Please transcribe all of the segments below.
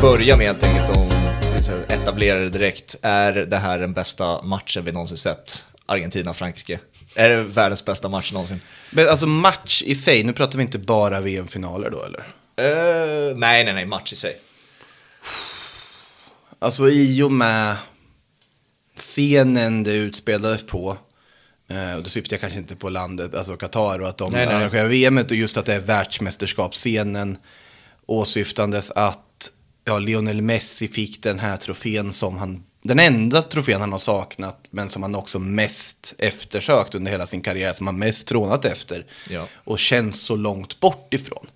börja med helt enkelt och etablera det direkt. Är det här den bästa matchen vi någonsin sett? Argentina-Frankrike. Är det världens bästa match någonsin? Men alltså match i sig, nu pratar vi inte bara VM-finaler då eller? Uh, nej, nej, nej, match i sig. Alltså i och med scenen det utspelades på, eh, och då syftar jag kanske inte på landet, alltså Qatar och att de Nej, nej. arrangerar VM, och just att det är världsmästerskapsscenen åsyftandes att ja, Lionel Messi fick den här trofén som han, den enda trofén han har saknat, men som han också mest eftersökt under hela sin karriär, som han mest trånat efter. Ja. Och känns så långt bort ifrån.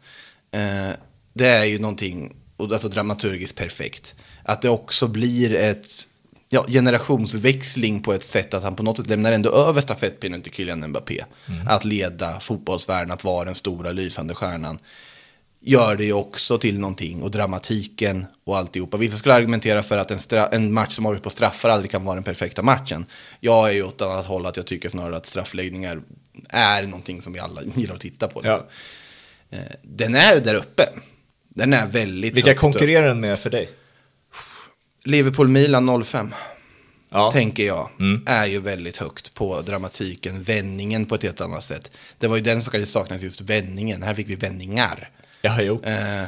Eh, det är ju någonting, alltså dramaturgiskt perfekt. Att det också blir ett ja, generationsväxling på ett sätt att han på något sätt lämnar ändå över stafettpinnen till Kylian Mbappé. Att leda fotbollsvärlden, att vara den stora lysande stjärnan. Gör det ju också till någonting och dramatiken och alltihopa. Vissa skulle argumentera för att en, en match som avgörs på straffar aldrig kan vara den perfekta matchen. Jag är ju åt annat håll att jag tycker snarare att straffläggningar är någonting som vi alla gillar att titta på. Ja. Eh, Den är där uppe. Den är väldigt Vilka konkurrerar den med för dig? Liverpool-Milan 05, Ja. tänker jag, är ju väldigt högt på dramatiken, vändningen på ett helt annat sätt. Det var ju den som kanske saknades just vändningen. Här fick vi vändningar. Ja, jo. Eh,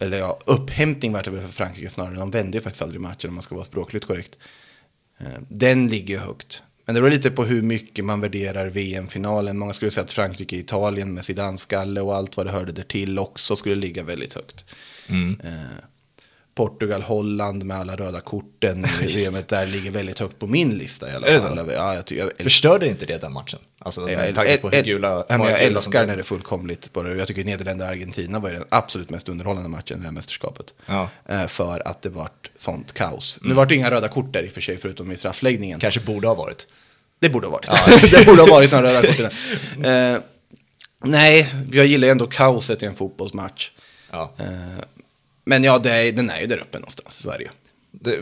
eller ja, upphämtning vart det väl för Frankrike snarare. De vände ju faktiskt aldrig matchen om man ska vara språkligt korrekt. Eh, den ligger ju högt. Men det beror lite på hur mycket man värderar VM-finalen. Många skulle säga att Frankrike-Italien med Zidane-skalle och allt vad det hörde där till också skulle ligga väldigt högt. Eh, Portugal-Holland med alla röda korten i där ligger väldigt högt på min lista i alla fall. Ja, jag, jag, Förstörde inte det den matchen? Alltså jag, tanke på gula... ja, jag som älskar när det är fullkomligt. Bara. Jag tycker Nederländerna-Argentina var den absolut mest underhållande matchen i det här mästerskapet. Ja. Eh, För att det vart sånt kaos. Nu vart det inga röda kort där i och för sig, förutom i straffläggningen. Kanske borde ha varit. Det borde ha varit. det borde ha varit några röda kort. Eh, nej, jag gillar ändå kaoset i en fotbollsmatch. Ja. Eh, men ja, det den är ju där uppe någonstans, så är det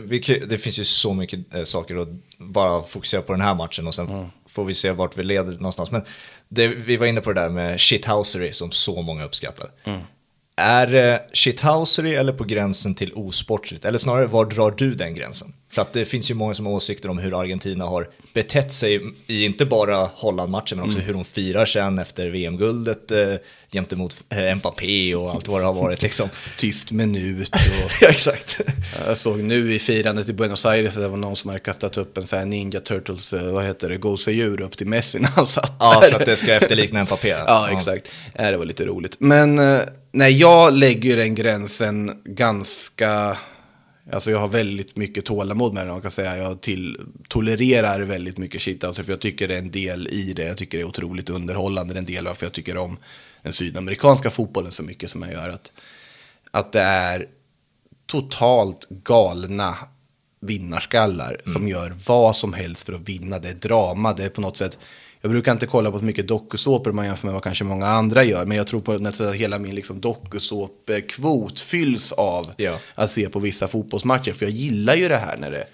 vi, det finns ju så mycket eh, saker att bara fokusera på den här matchen och sen får vi se vart vi leder någonstans. Men det, vi var inne på det där med shithousery som så många uppskattar. Är det shithousery eller på gränsen till osportsligt? Eller snarare, var drar du den gränsen? För att det finns ju många som har åsikter om hur Argentina har betett sig i inte bara Holland-matchen, men också hur de firar sen efter VM-guldet eh, gentemot eh, Mbappé och allt vad det har varit liksom. Tyst minut och... ja, exakt. Jag såg nu i firandet i Buenos Aires att det var någon som hade kastat upp en sån här Ninja Turtles, eh, vad heter det, gosedjur upp till Messi när han satt Ja, där. för att det ska efterlikna Mbappé. Ja, exakt. Ja, det var lite roligt. Men eh, nej, jag lägger ju den gränsen ganska... Alltså jag har väldigt mycket tålamod med den, man kan säga. Jag till, tolererar väldigt mycket shitouts, för jag tycker det är en del i det. Jag tycker det är otroligt underhållande, det är en del varför jag tycker om den sydamerikanska fotbollen så mycket som jag gör. Att, att det är totalt galna vinnarskallar som gör vad som helst för att vinna. Det är drama, det är på något sätt... Jag brukar inte kolla på så mycket dokusåpor man jämför med vad kanske många andra gör. Men jag tror på något sätt att hela min liksom dokusåpekvot fylls av Ja. att se på vissa fotbollsmatcher. För jag gillar ju det här när det,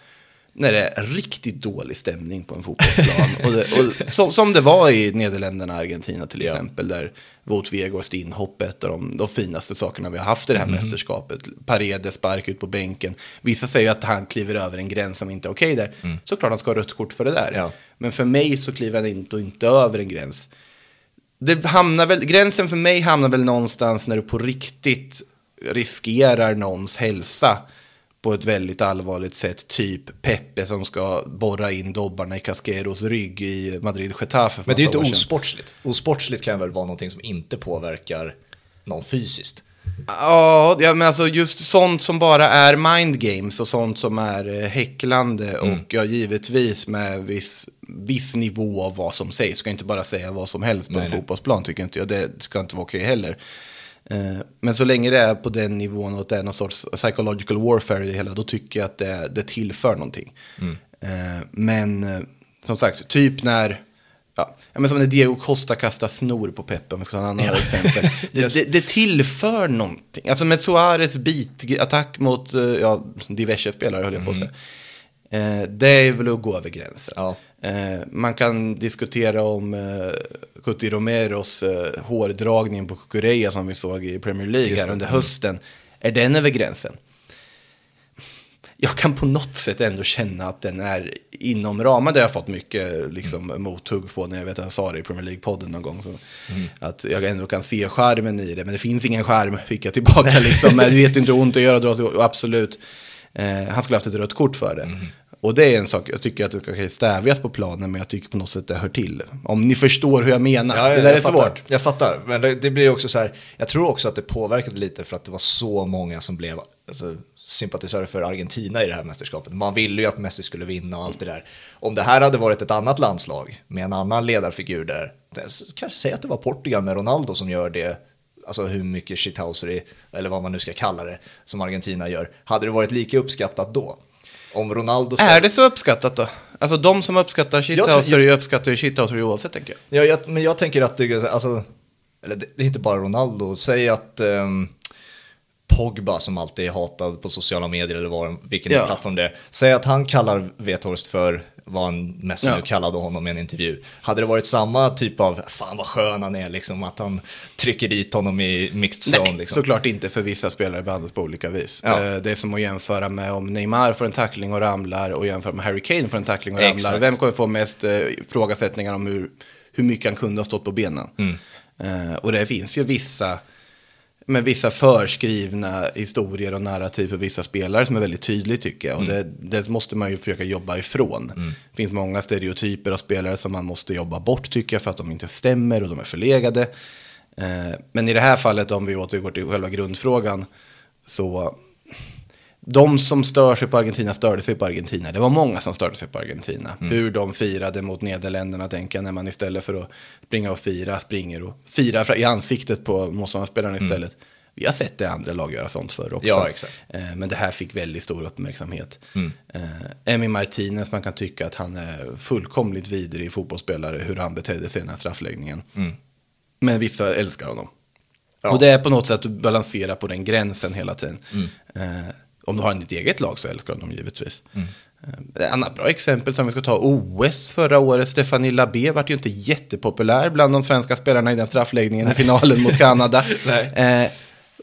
när det är riktigt dålig stämning på en fotbollsplan. och det, och som, som det var i Nederländerna och Argentina till Ja. exempel. Där Wout Weghorst inhopp är ett av de, de finaste sakerna vi har haft i det här Mhm. mästerskapet. Paredes spark ut på bänken. Vissa säger att han kliver över en gräns som inte är okej där. Såklart han ska ha rött kort för det där. Mm. Ja. Men för mig så kliver han inte, och inte över en gräns. Det hamnar väl, gränsen för mig hamnar väl någonstans när du på riktigt riskerar någons hälsa på ett väldigt allvarligt sätt. Typ Pepe som ska borra in dobbarna i Casqueros rygg i Madrid-Getafe. för Men det är ju inte osportsligt. Osportsligt kan väl vara någonting som inte påverkar någon fysiskt. Ja, men alltså just sånt som bara är mind games och sånt som är eh, häcklande och ja, givetvis med viss, viss nivå av vad som sägs. Ska inte bara säga vad som helst på Nej, en fotbollsplan tycker inte jag. Det ska inte vara okej heller. Eh, Men så länge det är på den nivån och att det är någon sorts psychological warfare i det hela, då tycker jag att det, det tillför någonting. Eh, Men eh, som sagt, typ när Ja, men som när Diego Costa kastar snor på Pepe, om vi ska ta en annan exempel. Det, Yes. det, det tillför någonting. Alltså med Suarez bitattack mot uh, ja, diverse spelare, höll jag på att säga. Eh, det är väl att gå över gränsen. Ja. Eh, man kan diskutera om uh, Cuti Romeros uh, hårdragning på Kukureya som vi såg i Premier League här under Mm. hösten. Är den över gränsen? jag kan på något sätt ändå känna att den är inom ramen. Det har jag fått mycket liksom, mm. mothugg på när jag vet att jag sa det i Premier League-podden någon gång. Så, mm. Att jag ändå kan se skärmen i det, men det finns ingen skärm, fick jag tillbaka. liksom. Men det vet inte hur ont att dra, absolut. Eh, han skulle haft ett rött kort för det. Mm. Och det är en sak, jag tycker att det ska stävjas på planen, men jag tycker på något sätt det hör till. Om ni förstår hur jag menar. Ja, det där är fattar, svårt. Jag fattar, men det, det, blir också så här, jag tror också att det påverkade lite för att det var så många som blev alltså, sympatisörer för Argentina i det här mästerskapet. Man ville ju att Messi skulle vinna och allt det där. Om det här hade varit ett annat landslag med en annan ledarfigur där, kanske säga att det var Portugal med Ronaldo som gör det alltså hur mycket shithousery, eller vad man nu ska kalla det, som Argentina gör, hade det varit lika uppskattat då? Om Ronaldo ska... Är det så uppskattat då? Alltså de som uppskattar shithousery jag... uppskattar ju shithousery oavsett tänker jag. Ja, jag, men jag tänker att det, alltså, eller det är inte bara Ronaldo, säg att um, Pogba som alltid är hatad på sociala medier eller var, vilken ja. plattform det är. Säg att han kallar Vethorst för vad han mest ja. nu kallade honom i en intervju. Hade det varit samma typ av, fan vad skön han är, liksom, att han trycker dit honom i mixed zone? Nej, liksom. såklart inte, för vissa spelare behandlas på olika vis. Ja. Eh, det är som att jämföra med om Neymar får en tackling och ramlar och jämföra med Harry Kane får en tackling och ramlar. Exakt. Vem kommer få mest eh, frågasättningar om hur, hur mycket han kunde ha stått på benen? Mm. Uh, och det finns ju vissa med vissa förskrivna historier och narrativ för vissa spelare som är väldigt tydligt tycker jag. Och mm. det, det, måste man ju försöka jobba ifrån. Mm. Det finns många stereotyper av spelare som man måste jobba bort tycker jag för att de inte stämmer och de är förlegade. Eh, men i det här fallet, om vi återgår till själva grundfrågan, så de som stör sig på Argentina störde sig på Argentina. Det var många som störde sig på Argentina. Mm. Hur de firade mot Nederländerna, tänker jag, när man istället för att springa och fira, springer och firar i ansiktet på motståndarspelarna mm. istället. Mm. Vi har sett det andra lag göra sånt förr också. Ja. Eh, men det här fick väldigt stor uppmärksamhet. Mm. Eh, Emi Martinez, man kan tycka att han är fullkomligt vidrig fotbollsspelare, hur han betedde sig i den här straffläggningen. Mm. Men vissa älskar honom. Ja. Och det är på något sätt att balansera på den gränsen hela tiden. Mm. Om du har ditt eget lag så älskar de givetvis. Mm. Ett eh, annat bra exempel som vi ska ta OS förra året. Stefanie Labé vart ju inte jättepopulär bland de svenska spelarna i den straffläggningen Nej. i finalen mot Kanada. eh,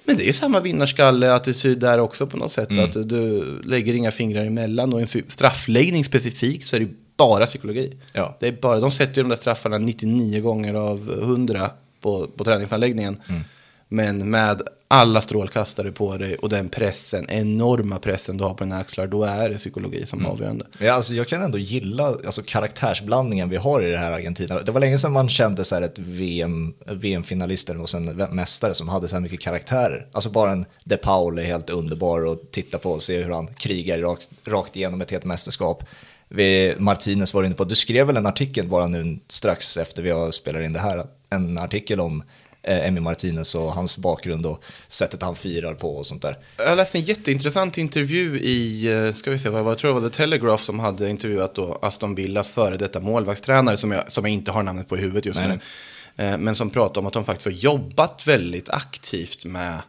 men det är samma vinnarskalle-attityd där också på något sätt. Mm. Att du lägger inga fingrar emellan. Och en straffläggning specifikt så är det bara psykologi. Ja. Det är bara, de sätter ju de där straffarna 99 gånger av 100 på, på träningsanläggningen. Mm. Men med alla strålkastare på dig och den pressen, enorma pressen du har på dina axlar, då är det psykologi som mm. avgörande. Ja, alltså, jag kan ändå gilla alltså, karaktärsblandningen vi har i det här Argentina. Det var länge sedan man kände så här, ett VM, VM-finalister och sen mästare som hade så här mycket karaktärer. Alltså bara en De Paul är helt underbar att titta på och se hur han krigar rakt, rakt igenom ett helt mästerskap. Vi, Martinez var inne på, du skrev väl en artikel bara nu strax efter vi har spelat in det här, en artikel om Emmy Martinez och hans bakgrund och sättet han firar på och sånt där. Jag läste en jätteintressant intervju i, eh, ska vi se, vad jag tror det var The Telegraph som hade intervjuat då Aston Villas före detta målvaktstränare som jag, som jag inte har namnet på i huvudet just Nej. nu. Eh, men som pratade om att de faktiskt har jobbat väldigt aktivt med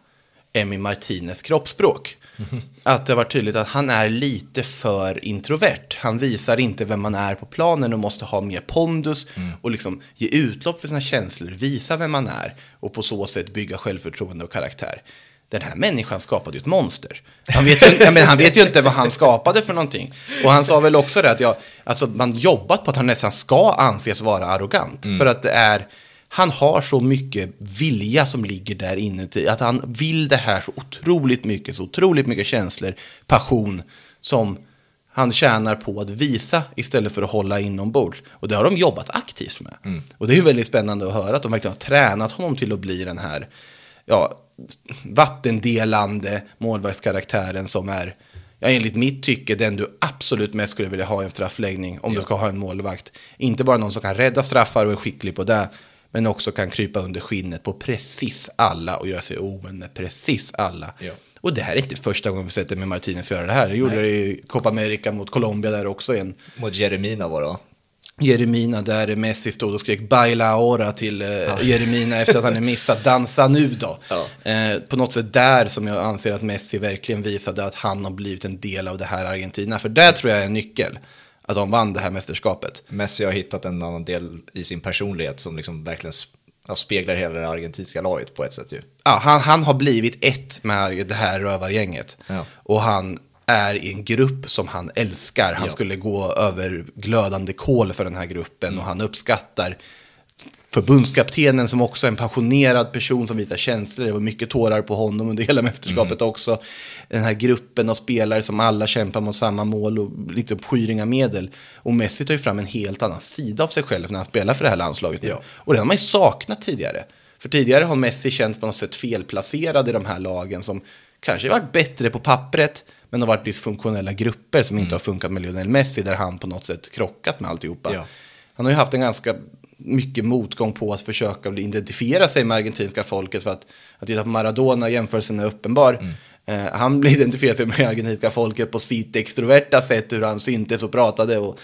Emmy Martinez kroppsspråk. Att det var tydligt att han är lite för introvert. Han visar inte vem man är på planen och måste ha mer pondus mm. och liksom ge utlopp för sina känslor, visa vem man är och på så sätt bygga självförtroende och karaktär. Den här människan skapade ju ett monster. Han vet ju, men han vet ju inte vad han skapade för någonting. Och han sa väl också det att jag, alltså man jobbat på att han nästan ska anses vara arrogant. Mm. För att det är han har så mycket vilja som ligger där inuti. Att han vill det här så otroligt mycket, så otroligt mycket känslor, passion som han tjänar på att visa istället för att hålla inombords. Och det har de jobbat aktivt med. Mm. Och det är ju väldigt spännande att höra att de verkligen har tränat honom till att bli den här ja, vattendelande målvaktskaraktären som är ja, enligt mitt tycke den du absolut mest skulle vilja ha i en straffläggning om ja. du ska ha en målvakt. Inte bara någon som kan rädda straffar och är skicklig på det, men också kan krypa under skinnet på precis alla och göra sig ovän med precis alla. Ja. Och det här är inte första gången vi sett det med Martinez göra det här. Det gjorde det i Copa America mot Colombia där också. En... Mot Jeremina var det Jeremina där Messi stod och skrek baila ahora till eh, ja. Jeremina efter att han är missat. Dansa nu då. Ja. Eh, på något sätt där som jag anser att Messi verkligen visade att han har blivit en del av det här Argentina. För där tror jag är en nyckel att de vann det här mästerskapet. Messi har hittat en annan del i sin personlighet som liksom verkligen speglar hela det argentinska laget på ett sätt ju. Ja, han, han har blivit ett med det här rövargänget. Ja. Och han är i en grupp som han älskar. Han Ja. skulle gå över glödande kol för den här gruppen Mm. och han uppskattar förbundskaptenen som också är en passionerad person som visar känslor. Det var mycket tårar på honom under hela mästerskapet Mm. också. Den här gruppen av spelare som alla kämpar mot samma mål och lite skyr inga medel. Och Messi tar ju fram en helt annan sida av sig själv när han spelar för det här landslaget. Ja. Och det har man ju saknat tidigare. För tidigare har Messi känts på något sätt felplacerad i de här lagen som kanske varit bättre på pappret, men har varit dysfunktionella grupper som Mm. inte har funkat med Lionel Messi, där han på något sätt krockat med alltihopa. Ja. Han har ju haft en ganska mycket motgång på att försöka identifiera sig med argentinska folket. För att, att titta på Maradona, jämförelsen är uppenbar. Mm. Eh, han blir identifierad sig med argentinska folket på sitt extroverta sätt, hur han syntes och pratade. Och,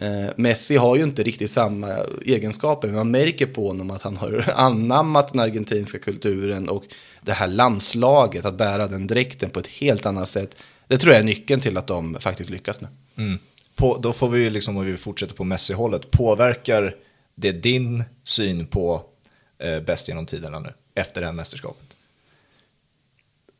Mm. eh, Messi har ju inte riktigt samma egenskaper, men man märker på honom att han har anammat den argentinska kulturen och det här landslaget, att bära den dräkten på ett helt annat sätt. Det tror jag är nyckeln till att de faktiskt lyckas nu. Mm. På, då får vi ju liksom, om vi fortsätter på Messi-hållet, påverkar det din syn på eh, bäst genom tiderna nu, efter det här mästerskapet?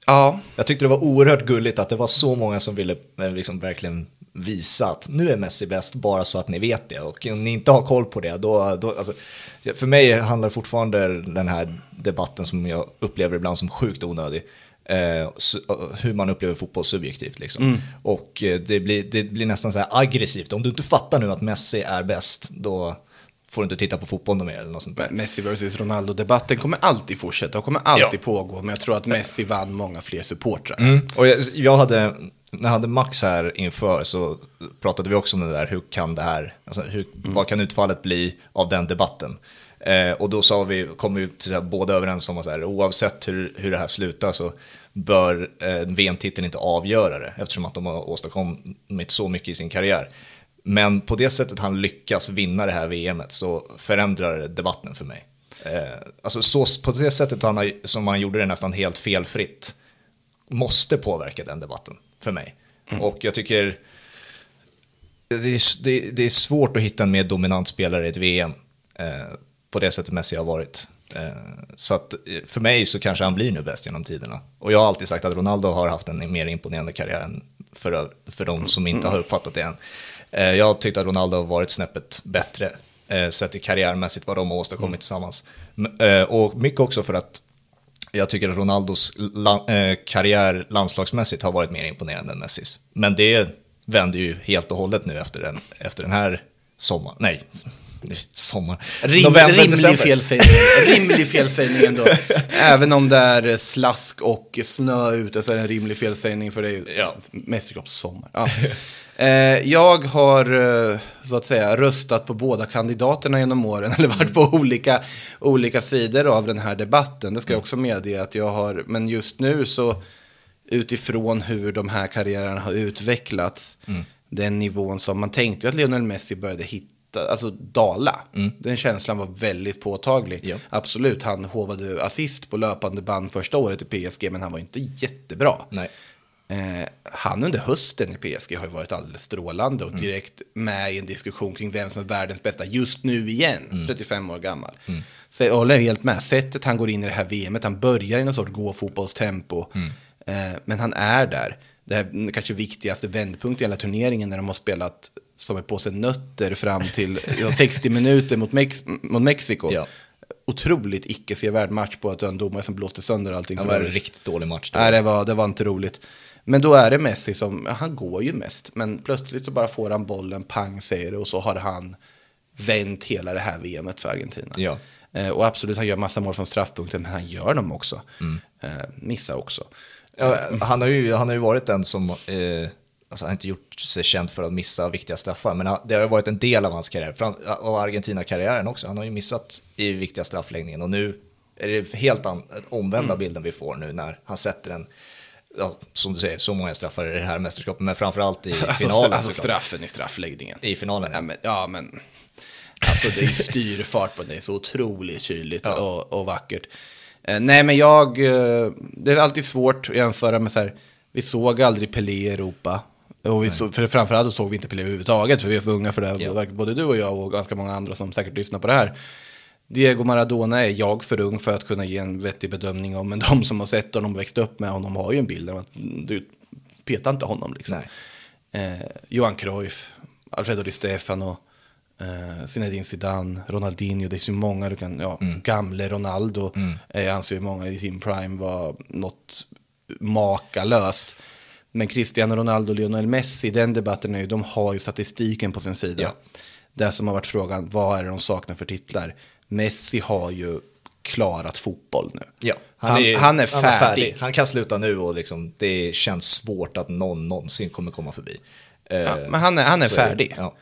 Ja, Jag tyckte det var oerhört gulligt att det var så många som ville eh, liksom verkligen visa att nu är Messi bäst bara så att ni vet det. Och om ni inte har koll på det, då, då alltså, för mig handlar fortfarande den här debatten som jag upplever ibland som sjukt onödig. Eh, su- hur man upplever fotboll subjektivt. Liksom. Och eh, det blir, det blir nästan så här aggressivt. Om du inte fattar nu att Messi är bäst, då får du inte titta på fotboll mer eller något sånt där. Messi vs Ronaldo-debatten kommer alltid fortsätta och kommer alltid Ja. pågå. Men jag tror att Messi vann många fler supportrar. Mm. Och jag, jag hade, när jag hade Max här inför så pratade vi också om det där, hur kan det här, alltså hur, vad kan utfallet bli av den debatten? Eh, och då sa vi, kom vi här, båda överens om att så här, oavsett hur, hur det här slutar så bör eh, VM-titeln inte avgöra det, eftersom att de har åstadkommit så mycket i sin karriär. Men på det sättet han lyckas vinna det här VMet så förändrar det debatten för mig. Eh, alltså så, på det sättet han har, som han gjorde det nästan helt felfritt måste påverka den debatten för mig. Och jag tycker det är, det, det är svårt att hitta en mer dominant spelare i ett VM eh, på det sättet Messi har varit. Eh, så att eh, för mig så kanske han blir nu bäst genom tiderna. Och jag har alltid sagt att Ronaldo har haft en mer imponerande karriär än för, för de som inte har uppfattat det än. Eh, jag tyckte att Ronaldo har varit snäppet bättre eh, sett i karriärmässigt vad de har åstadkommit tillsammans. M- eh, och mycket också för att jag tycker att Ronaldos karriär landslagsmässigt har varit mer imponerande än Messis. Men det vänder ju helt och hållet nu efter den, efter den här sommaren. Nej, sommar. Rim, November, rimlig, december. felsägning. rimlig felsägning ändå. Även om det är slask och snö ute så är det en rimlig felsägning för det är ju Ja. mästerskapssommar. Ja. Eh, jag har eh, så att säga röstat på båda kandidaterna genom åren, eller varit på olika, olika sidor av den här debatten. Det ska jag också medge att jag har, men just nu så utifrån hur de här karriärerna har utvecklats, den nivån som man tänkte att Lionel Messi började hitta, alltså dala. Den känslan var väldigt påtaglig. Ja. Absolut, han hovade assist på löpande band första året i PSG, men han var inte jättebra. Nej. Eh, han under hösten i PSG har ju varit alldeles strålande Mm. och direkt med i en diskussion kring vem som är världens bästa just nu igen, Mm. 35 år gammal. Så jag håller helt med, sättet han går in i det här VMet, han börjar i någon sorts gå-fotbollstempo, Mm. eh, men han är där. Det här kanske viktigaste vändpunkt i hela turneringen när de har spelat som är på sig nötter fram till ja, 60 minuter mot, Mex mot Mexiko. Ja. Otroligt icke-sevärd match på att en domare som blåste sönder allting. Det var en riktigt dålig match. då. Nej, det var, det var inte roligt. Men då är det Messi som, han går ju mest, men plötsligt så bara får han bollen, pang säger det, och så har han vänt hela det här VMet för Argentina. Ja. Eh, och absolut, han gör massa mål från straffpunkten, men han gör dem också. Eh, missar också. Ja, han, har ju, han har ju varit den som, eh, alltså han har inte gjort sig känd för att missa viktiga straffar, men det har ju varit en del av hans karriär, fram, av Argentina-karriären också. Han har ju missat i viktiga straffläggningen och nu är det helt an, omvända bilden vi får nu när han sätter en, ja, som du säger, så många straffar i det här mästerskapet, men framförallt i Alltså, finalen. alltså såklart. straffen i straffläggningen. I finalen, Ja, men, ja, men alltså det är styrfart på det. Det är så otroligt kyligt och, och vackert. Eh, nej, men jag, eh, det är alltid svårt att jämföra med så här, vi såg aldrig Pelé i Europa. Och vi så, för framförallt så såg vi inte Pelé överhuvudtaget, för vi är för unga för det. Ja. Både du och jag och ganska många andra som säkert lyssnar på det här. Diego Maradona är jag för ung för att kunna ge en vettig bedömning om, men de som har sett honom och växt upp med honom har ju en bild av att du peta inte honom liksom. Eh, Johan Cruyff, Alfredo Di Stefano, eh, Zinedine Zidane, Ronaldinho, det är så många du kan, ja, Mm. gamle Ronaldo, eh, anser ju många i sin prime var något makalöst. Men Cristiano Ronaldo och Lionel Messi, den debatten är ju, de har ju statistiken på sin sida. Ja. Det som har varit frågan, vad är det de saknar för titlar? Messi har ju klarat fotboll nu. Ja, Han- han är var färdig. Han kan sluta nu och liksom, det känns svårt att någon någonsin kommer komma förbi. Eh, Ja, men han är, han är så är färdig. Ja.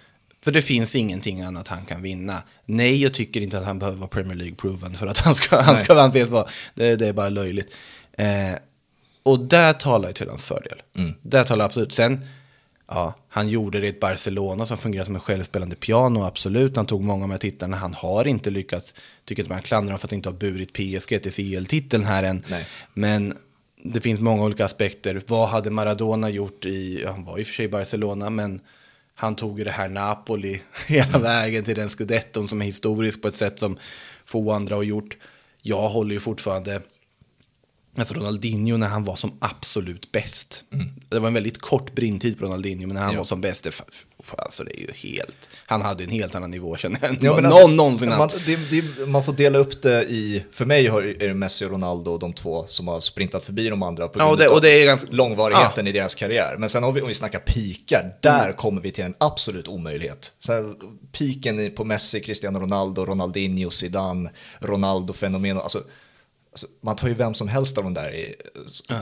För det finns ingenting annat han kan vinna. Nej, jag tycker inte att han behöver vara Premier League-proven för att han ska, han ska anses vara. Det, det är bara löjligt. Eh, och där talar ju till hans fördel. Mm. Där talar absolut. Sen, ja, han gjorde det i ett Barcelona som fungerar som en självspelande piano, absolut. Han tog många här titlarna. Han har inte lyckats, tycker inte man klandrar honom för att inte ha burit PSG till CL-titeln här än. Nej. Men det finns många olika aspekter. Vad hade Maradona gjort i, han var i och för sig i Barcelona, men han tog ju det här Napoli hela vägen till den scudetton som är historisk på ett sätt som få andra har gjort. Jag håller ju fortfarande, alltså Ronaldinho när han var som absolut bäst. Det var en väldigt kort brintid på Ronaldinho, men när han Ja. var som bäst, det, alltså det är ju helt, han hade en helt annan nivå känner jag Ja, men alltså, någon någonsin man, det, det, man får dela upp det i, för mig är det Messi och Ronaldo de två som har sprintat förbi de andra på Ja, grund och det- och det är ganska- långvarigheten i deras karriär. Men sen har vi, om vi snackar pikar, där kommer vi till en absolut omöjlighet. Så piken på Messi, Cristiano Ronaldo, Ronaldinho, Zidane, Ronaldo-fenomen, alltså, alltså, man tar ju vem som helst av de där i,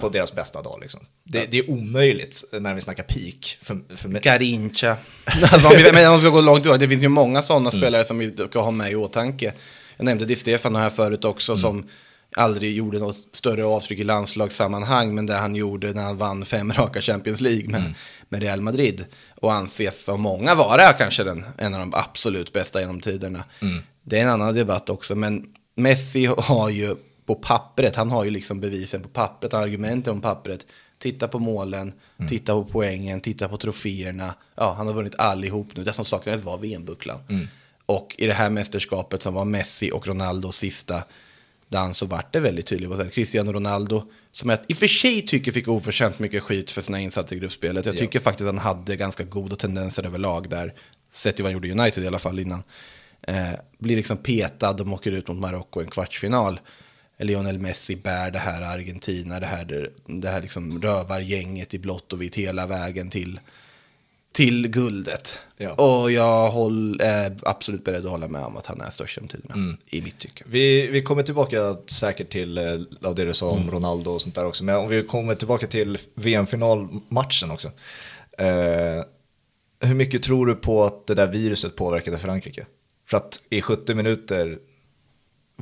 på deras bästa dag. Liksom. Det, det är omöjligt när vi snackar peak. För, för mig. Garincha. alltså, men om vi ska gå långt tillbaka, det finns ju många sådana Mm. spelare som vi ska ha med i åtanke. Jag nämnde Di Stefano här förut också, Mm. som aldrig gjorde något större avtryck i landslagssammanhang, men det han gjorde när han vann fem raka Champions League med, Mm. med Real Madrid. Och anses av många vara kanske den, en av de absolut bästa genom tiderna. Mm. Det är en annan debatt också, men Messi har ju på pappret, han har ju liksom bevisen på pappret, argumenten på pappret. Titta på målen, Mm. titta på poängen, titta på troféerna. Ja, han har vunnit allihop nu. Det som saknades var VM-bucklan. Mm. Och i det här mästerskapet som var Messi och Ronaldos sista dans så vart det väldigt tydligt. Cristiano Ronaldo, som jag i och för sig tycker fick oförtjänt mycket skit för sina insatser i gruppspelet. Jag Ja. tycker faktiskt att han hade ganska goda tendenser överlag där. Sett till vad han gjorde i United i alla fall innan. Eh, blir liksom petad och åker ut mot Marocko i en kvartsfinal. Lionel Messi bär det här Argentina, det här, det här liksom rövargänget i blått och vitt hela vägen till, till guldet. Ja. Och jag håll, är absolut beredd att hålla med om att han är störst genom tiderna, Mm. i mitt tycke. Vi, vi kommer tillbaka säkert till eh, av det du sa om Ronaldo och sånt där också. Men om vi kommer tillbaka till VM-finalmatchen också. Eh, hur mycket tror du på att det där viruset påverkade Frankrike? För att i 70 minuter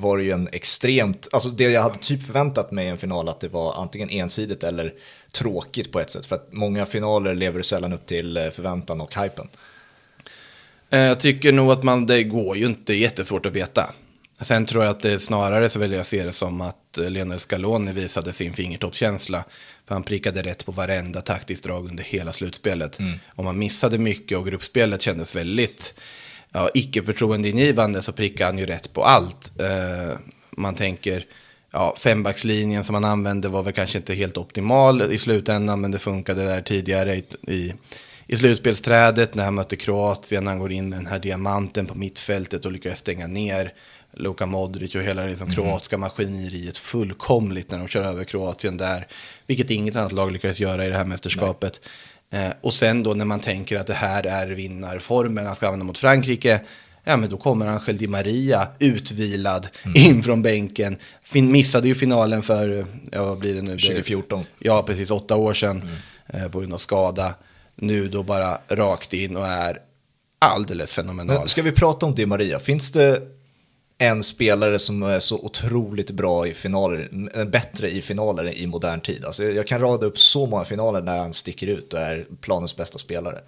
var det ju en extremt, alltså det jag hade typ förväntat mig i en final att det var antingen ensidigt eller tråkigt på ett sätt. För att många finaler lever sällan upp till eh, förväntan och hypen. Eh, Jag tycker nog att man, det går ju inte jättesvårt att veta. Sen tror jag att det snarare så vill jag se det som att eh, Lionel Scaloni visade sin fingertoppskänsla. För han prickade rätt på varenda taktiskt drag under hela slutspelet. Om man missade mycket och gruppspelet kändes väldigt ja, icke-förtroendeingivande så prickade han ju rätt på allt. Eh, man tänker, ja, fembackslinjen som han använde var väl kanske inte helt optimal i slutändan, men det funkade där tidigare i, i, i slutspelsträdet när han mötte Kroatien. Han går in med den här diamanten på mittfältet och lyckas stänga ner Luka Modric och hela det liksom, kroatiska maskineriet fullkomligt när de kör över Kroatien där. Vilket inget annat lag lyckades göra i det här mästerskapet. Eh, och sen då när man tänker att det här är vinnarformen han ska använda mot Frankrike. Ja, men då kommer Angel Di Maria utvilad in från bänken. Fin missade ju finalen för, ja vad blir det nu? Det- 2014. Ja, precis. Åtta år sedan eh, på grund av skada. Nu då bara rakt in och är alldeles fenomenal. Men ska vi prata om Di Maria? Finns det en spelare som är så otroligt bra i finaler, n- bättre i finaler i modern tid? Alltså jag kan rada upp så många finaler när han sticker ut och är planens bästa spelare.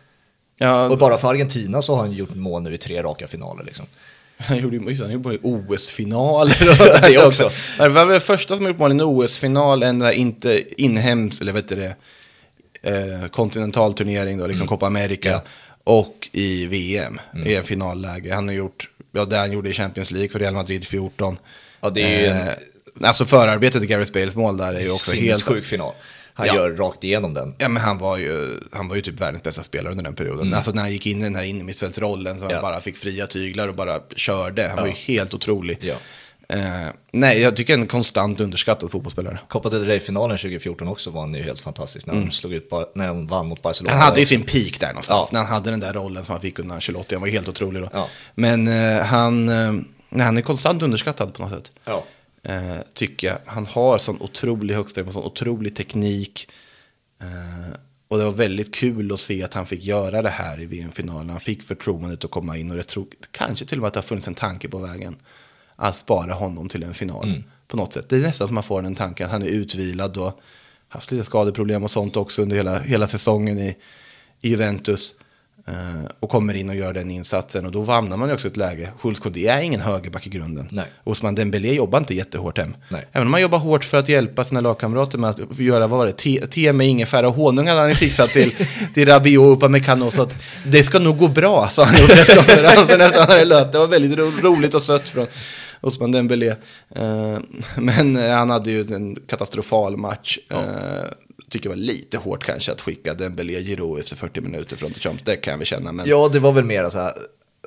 Ja, Och bara för Argentina så har han gjort mål nu i tre raka finaler liksom. Han gjorde ju han gjorde OS-finaler och sånt Det också. Det var väl det första som gjort mål i en OS-final, en där inte inhemsk, eller vet du det, eh, kontinentalturnering då, Mm. liksom Copa America. Och i VM, i en finalläge. Han har gjort, ja det han gjorde i Champions League för Real Madrid 14. Ja, det är ju en Eh, Alltså förarbetet till Gareth Bales mål där är ju också helt... sinnessjuk final. han Ja. gör rakt igenom den. Ja, men han var, ju, han var ju typ världens bästa spelare under den perioden. Alltså när han gick in i den här innermittfältsrollen så han Mm. Ja. bara fick fria tyglar och bara körde. Han var ju helt otrolig. Eh, nej, jag tycker en konstant underskattad fotbollsspelare. Copa del Rey-finalen 2014 också var han ju helt fantastisk när, de slog ut, när de vann mot Barcelona. Mm. Han hade ju sin peak där någonstans, Ja. när han hade den där rollen som han fick under Ancelotti. Han var ju helt otrolig då. Ja. Men eh, han, eh, nej, han är konstant underskattad på något sätt. Ja. Eh, tycker jag. Han har sån otrolig högsta sån otrolig teknik. Eh, och det var väldigt kul att se att han fick göra det här i VM-finalen. Han fick förtroendet att komma in och jag tror kanske till och med att det har funnits en tanke på vägen. Att spara honom till en final på något sätt. Det är nästan som man får den tanken. Han är utvilad och haft lite skadeproblem och sånt också under hela, hela säsongen i, i Juventus. Eh, och kommer in och gör den insatsen. Och då hamnar man ju också i ett läge. Schultz Kodé är ingen högerback i grunden. Nej. Osman Dembélé jobbar inte jättehårt hem. Nej. Även om man jobbar hårt för att hjälpa sina lagkamrater med att göra, vad var det, te, te med ingefära och honung hade han fixat till, till Rabiot och Upamecano. Så att det ska nog gå bra, sa han i presskonferensen efter han hade. Det var väldigt ro, roligt och sött från Osman Dembélé. Eh, men eh, han hade ju en katastrofal match. Eh, tycker det var lite hårt kanske att skicka Dembélé Giroud efter 40 minuter från Champs. Det kan jag väl känna. Men... ja, det var väl mer så här,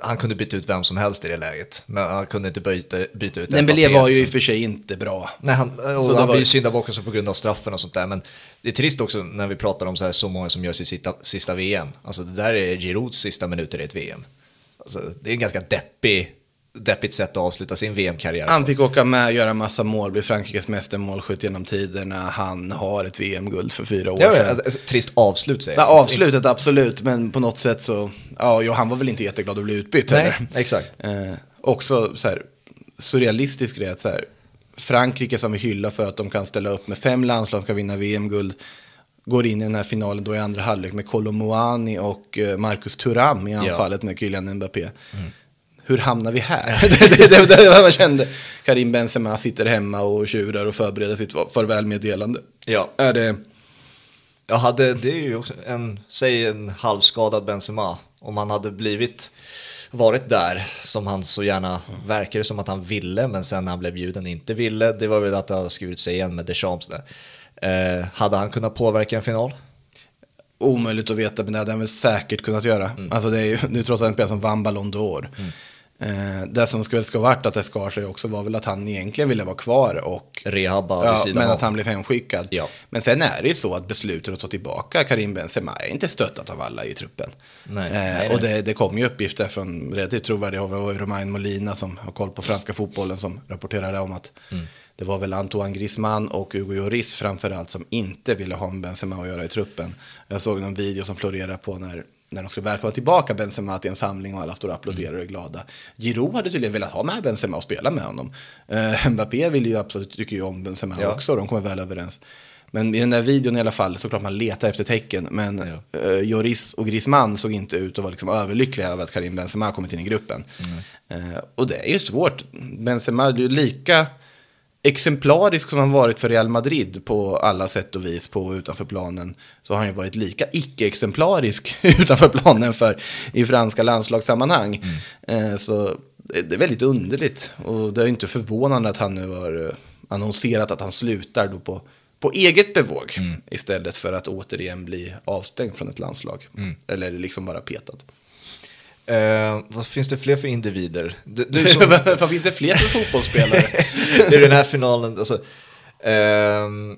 han kunde byta ut vem som helst i det läget, men han kunde inte byta, byta ut Dembélé var ju i och för sig inte bra. Nej, han, och det han var- blir ju syndabock också på grund av straffen och sånt där. Men det är trist också när vi pratar om så, här, så många som gör sitt sista, sista VM. Alltså det där är Girouds sista minuter i ett VM. Alltså, det är en ganska deppig, deppigt sätt att avsluta sin VM-karriär. Han fick åka med göra massa mål, bli Frankrikes mesta målskytt genom tiderna. Han har ett VM-guld för fyra år sedan. ett trist avslut säger Ja, jag. avslutet absolut, men på något sätt så, ja, jo, han var väl inte jätteglad att bli utbytt Nej, heller. exakt. Eh, också så här, surrealistisk grej att så här, Frankrike som vi hyllar för att de kan ställa upp med fem landslag ska vinna VM-guld. Går in i den här finalen då i andra halvlek med Kolomoani och eh, Marcus Thuram i anfallet med Kylian Mbappé. Hur hamnar vi här? det, det, det, det var man kände. Karim Benzema sitter hemma och tjurar och förbereder sitt farvälmeddelande. Ja. Är det... Jag hade, det är ju också en, säg en halvskadad Benzema. Om han hade blivit, varit där som han så gärna verkade som att han ville, men sen när han blev bjuden inte ville. Det var väl att det har skrivit sig igen med Deschamps där. Eh, hade han kunnat påverka en final? Omöjligt att veta, men det hade han väl säkert kunnat göra. Alltså det är ju är trots allt en spelare som vann Ballon d'Or. Eh, det som skulle ska varit att det skar sig också var väl att han egentligen ville vara kvar och Rehabba Ja, men av. att han blev hemskickad. Ja. Men sen är det ju så att beslutet att ta tillbaka Karim Benzema är inte stöttat av alla i truppen. Nej, eh, nej. Och det, det kom ju uppgifter från relativt trovärdiga. Det var ju Romain Molina som har koll på franska fotbollen som rapporterade om att Mm. det var väl Antoine Griezmann och Hugo Lloris framförallt som inte ville ha med Benzema att göra i truppen. Jag såg någon video som florerade på när när de skulle välkomna tillbaka Benzema till en samling och alla står och applåderar och är glada. Giroud hade tydligen velat ha med Benzema och spela med honom. Uh, Mbappé vill ju absolut, tycker ju om Benzema Ja. också, de kommer väl överens. Men i den där videon i alla fall, såklart man letar efter tecken, men eh, Lloris och Griezmann såg inte ut att vara liksom överlyckliga över att Karim Benzema kommit in i gruppen. Eh, och det är ju svårt. Benzema, du är lika exemplarisk som han varit för Real Madrid på alla sätt och vis på utanför planen så har han ju varit lika icke-exemplarisk utanför planen för i franska landslagssammanhang. Eh, så det är väldigt underligt och det är inte förvånande att han nu har eh, annonserat att han slutar då på, på eget bevåg istället för att återigen bli avstängd från ett landslag. Eller liksom bara petad. Eh, vad finns det fler för individer? Du, du som, Varför inte fler för fotbollsspelare? det är den här finalen, alltså, ehm,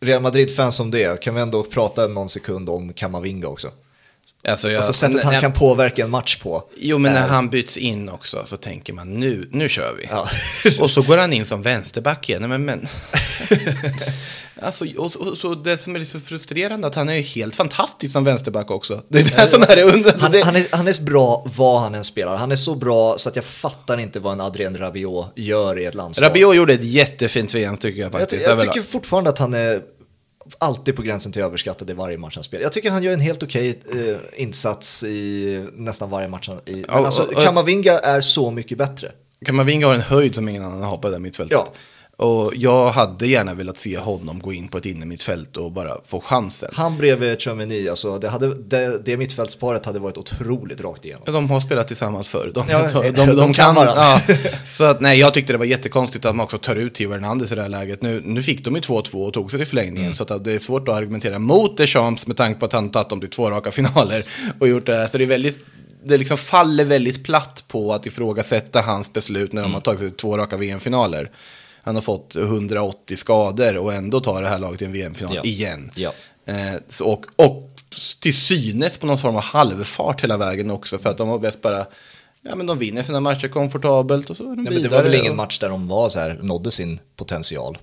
Real Madrid-fans som det, kan vi ändå prata någon sekund om Kamavinga också? Alltså, jag, Alltså sättet han när- kan påverka en match på. Jo, men när är- han byts in också så tänker man nu, nu kör vi. Ja. och så går han in som vänsterback igen. Men, men. alltså, och, och, så det som är så frustrerande att han är ju helt fantastisk som vänsterback också. Det är det som är det under. Han, han, är, han är så bra vad han än spelar. Han är så bra så att jag fattar inte vad en Adrien Rabiot gör i ett landslag. Rabiot gjorde ett jättefint VM tycker jag jag, faktiskt. jag överlag. tycker fortfarande att han är alltid på gränsen till överskattad i varje match han spelar. Jag tycker han gör en helt okej eh, insats i nästan varje match. Han, i, men Ja, alltså, och- och- Kamavinga är så mycket bättre. Kamavinga har en höjd som ingen annan har på det där mittfältet. Ja. Och jag hade gärna velat se honom gå in på ett innermittfält och bara få chansen. Han bredvid Chouameni, alltså det, hade, det, det mittfältsparet hade varit otroligt rakt igenom. Ja, de har spelat tillsammans förr. De, Ja, de, de, de de kan kan, varandra. ja. Så att, nej, jag tyckte det var jättekonstigt att man också tar ut Theo Hernandez i det här läget. Nu, nu fick de ju 2-2 och tog sig till förlängningen. Mm. Så att det är svårt att argumentera mot Deschamps med tanke på att han tagit dem till två raka finaler och gjort det här. Så det är väldigt det liksom faller väldigt platt på att ifrågasätta hans beslut när de Mm. har tagit sig till två raka VM-finaler. Han har fått 180 skador och ändå tar det här laget till en VM-final Ja. igen. Ja. Eh, och, och till synes på någon form av halvfart hela vägen också. För att de var bäst bara, ja men de vinner sina matcher komfortabelt och så är de Nej, men vidare. det var väl ingen match där de var så här, nådde sin potential.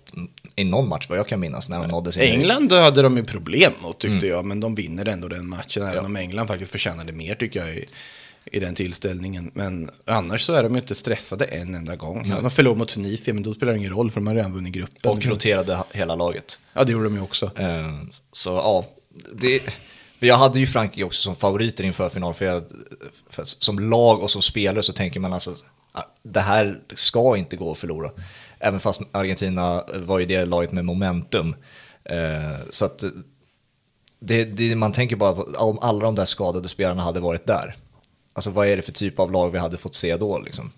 I någon match vad jag kan minnas när de nådde sin England då hade de ju problem mot tyckte Mm. jag, men de vinner ändå den matchen. Även om England faktiskt förtjänade mer tycker jag i, i den tillställningen. Men annars så är de inte stressade en enda gång. De förlorade mot Tunisien, men då spelar det ingen roll för de har redan vunnit gruppen. Och roterade hela laget. Ja, det gjorde de ju också. Eh, Så ja, det, jag hade ju Frankrike också som favoriter inför final. För, jag, för som lag och som spelare så tänker man alltså ah, det här ska inte gå att förlora. Även fast Argentina var ju det laget med momentum. Eh, Så att det, det, man tänker bara på, om alla de där skadade spelarna hade varit där. Alltså vad är det för typ av lag vi hade fått se då liksom?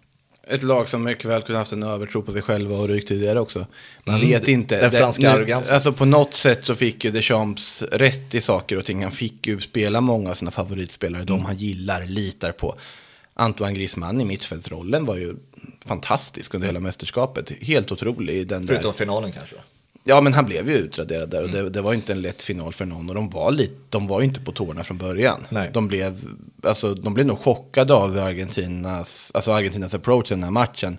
Ett lag som mycket väl kunde haft en övertro på sig själva och rykt tidigare också. Man Mm, vet inte. den franska arrogansen. Alltså på något sätt så fick ju Deschamps rätt i saker och ting. Han fick ju spela många av sina favoritspelare, Mm. de han gillar, litar på. Antoine Griezmann i mittfältsrollen var ju fantastisk under hela mästerskapet. Helt otrolig i den där. Förutom finalen kanske? Ja, men han blev ju utraderad där och Mm. det, det var inte en lätt final för någon. Och de var, lite, de var ju inte på tårna från början. Nej. De, blev, alltså, de blev nog chockade av Argentinas, alltså Argentinas approach i den här matchen.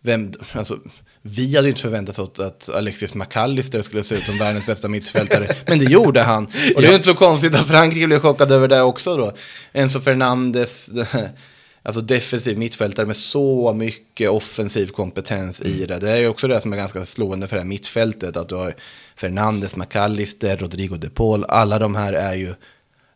Vem, alltså, vi hade ju inte förväntat oss att Alexis McAllister skulle se ut som världens bästa mittfältare. men det gjorde han. Och det är ju inte så konstigt att Frankrike blev chockade över det också då. Enzo Fernandes, alltså defensiv mittfältare med så mycket offensiv kompetens i det. Det är ju också det som är ganska slående för det här mittfältet. Att du har Fernandes, McAllister, Rodrigo de Paul. Alla de här är ju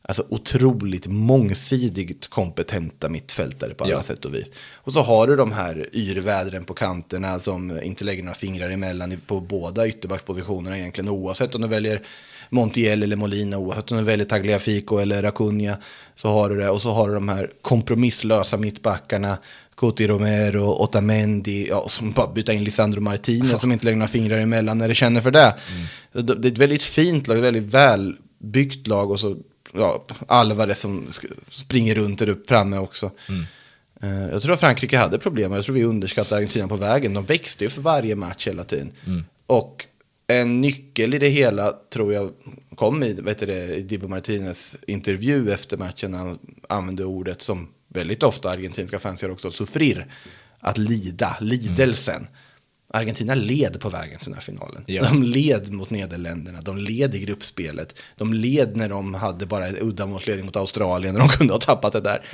alltså, otroligt mångsidigt kompetenta mittfältare på alla Ja. sätt och vis. Och så har du de här yrvädren på kanterna som inte lägger några fingrar emellan på båda ytterbackspositionerna egentligen. Oavsett om du väljer Montiel eller Molina, oavsett om du väljer Tagliafico eller Acuna. Så har du det. Och så har du de här kompromisslösa mittbackarna. Coti Romero, Otamendi, ja, som bara byta in Lisandro Martinez som inte lägger några fingrar emellan när det känner för det. Det det är ett väldigt fint lag, ett väldigt välbyggt lag och så ja, Alvarez som springer runt där uppe framme också. Eh, Jag tror att Frankrike hade problem, jag tror vi underskattade Argentina på vägen. De växte ju för varje match hela tiden. Och en nyckel i det hela tror jag kom i, vet du det, i Dibu Martinez intervju efter matchen. Han använde ordet som väldigt ofta argentinska fans gör också, sufrir. Att lida, lidelsen. Argentina led på vägen till den här finalen. Ja. De led mot Nederländerna, de led i gruppspelet. De led när de hade bara en uddamålsledning mot Australien, när de kunde ha tappat det där.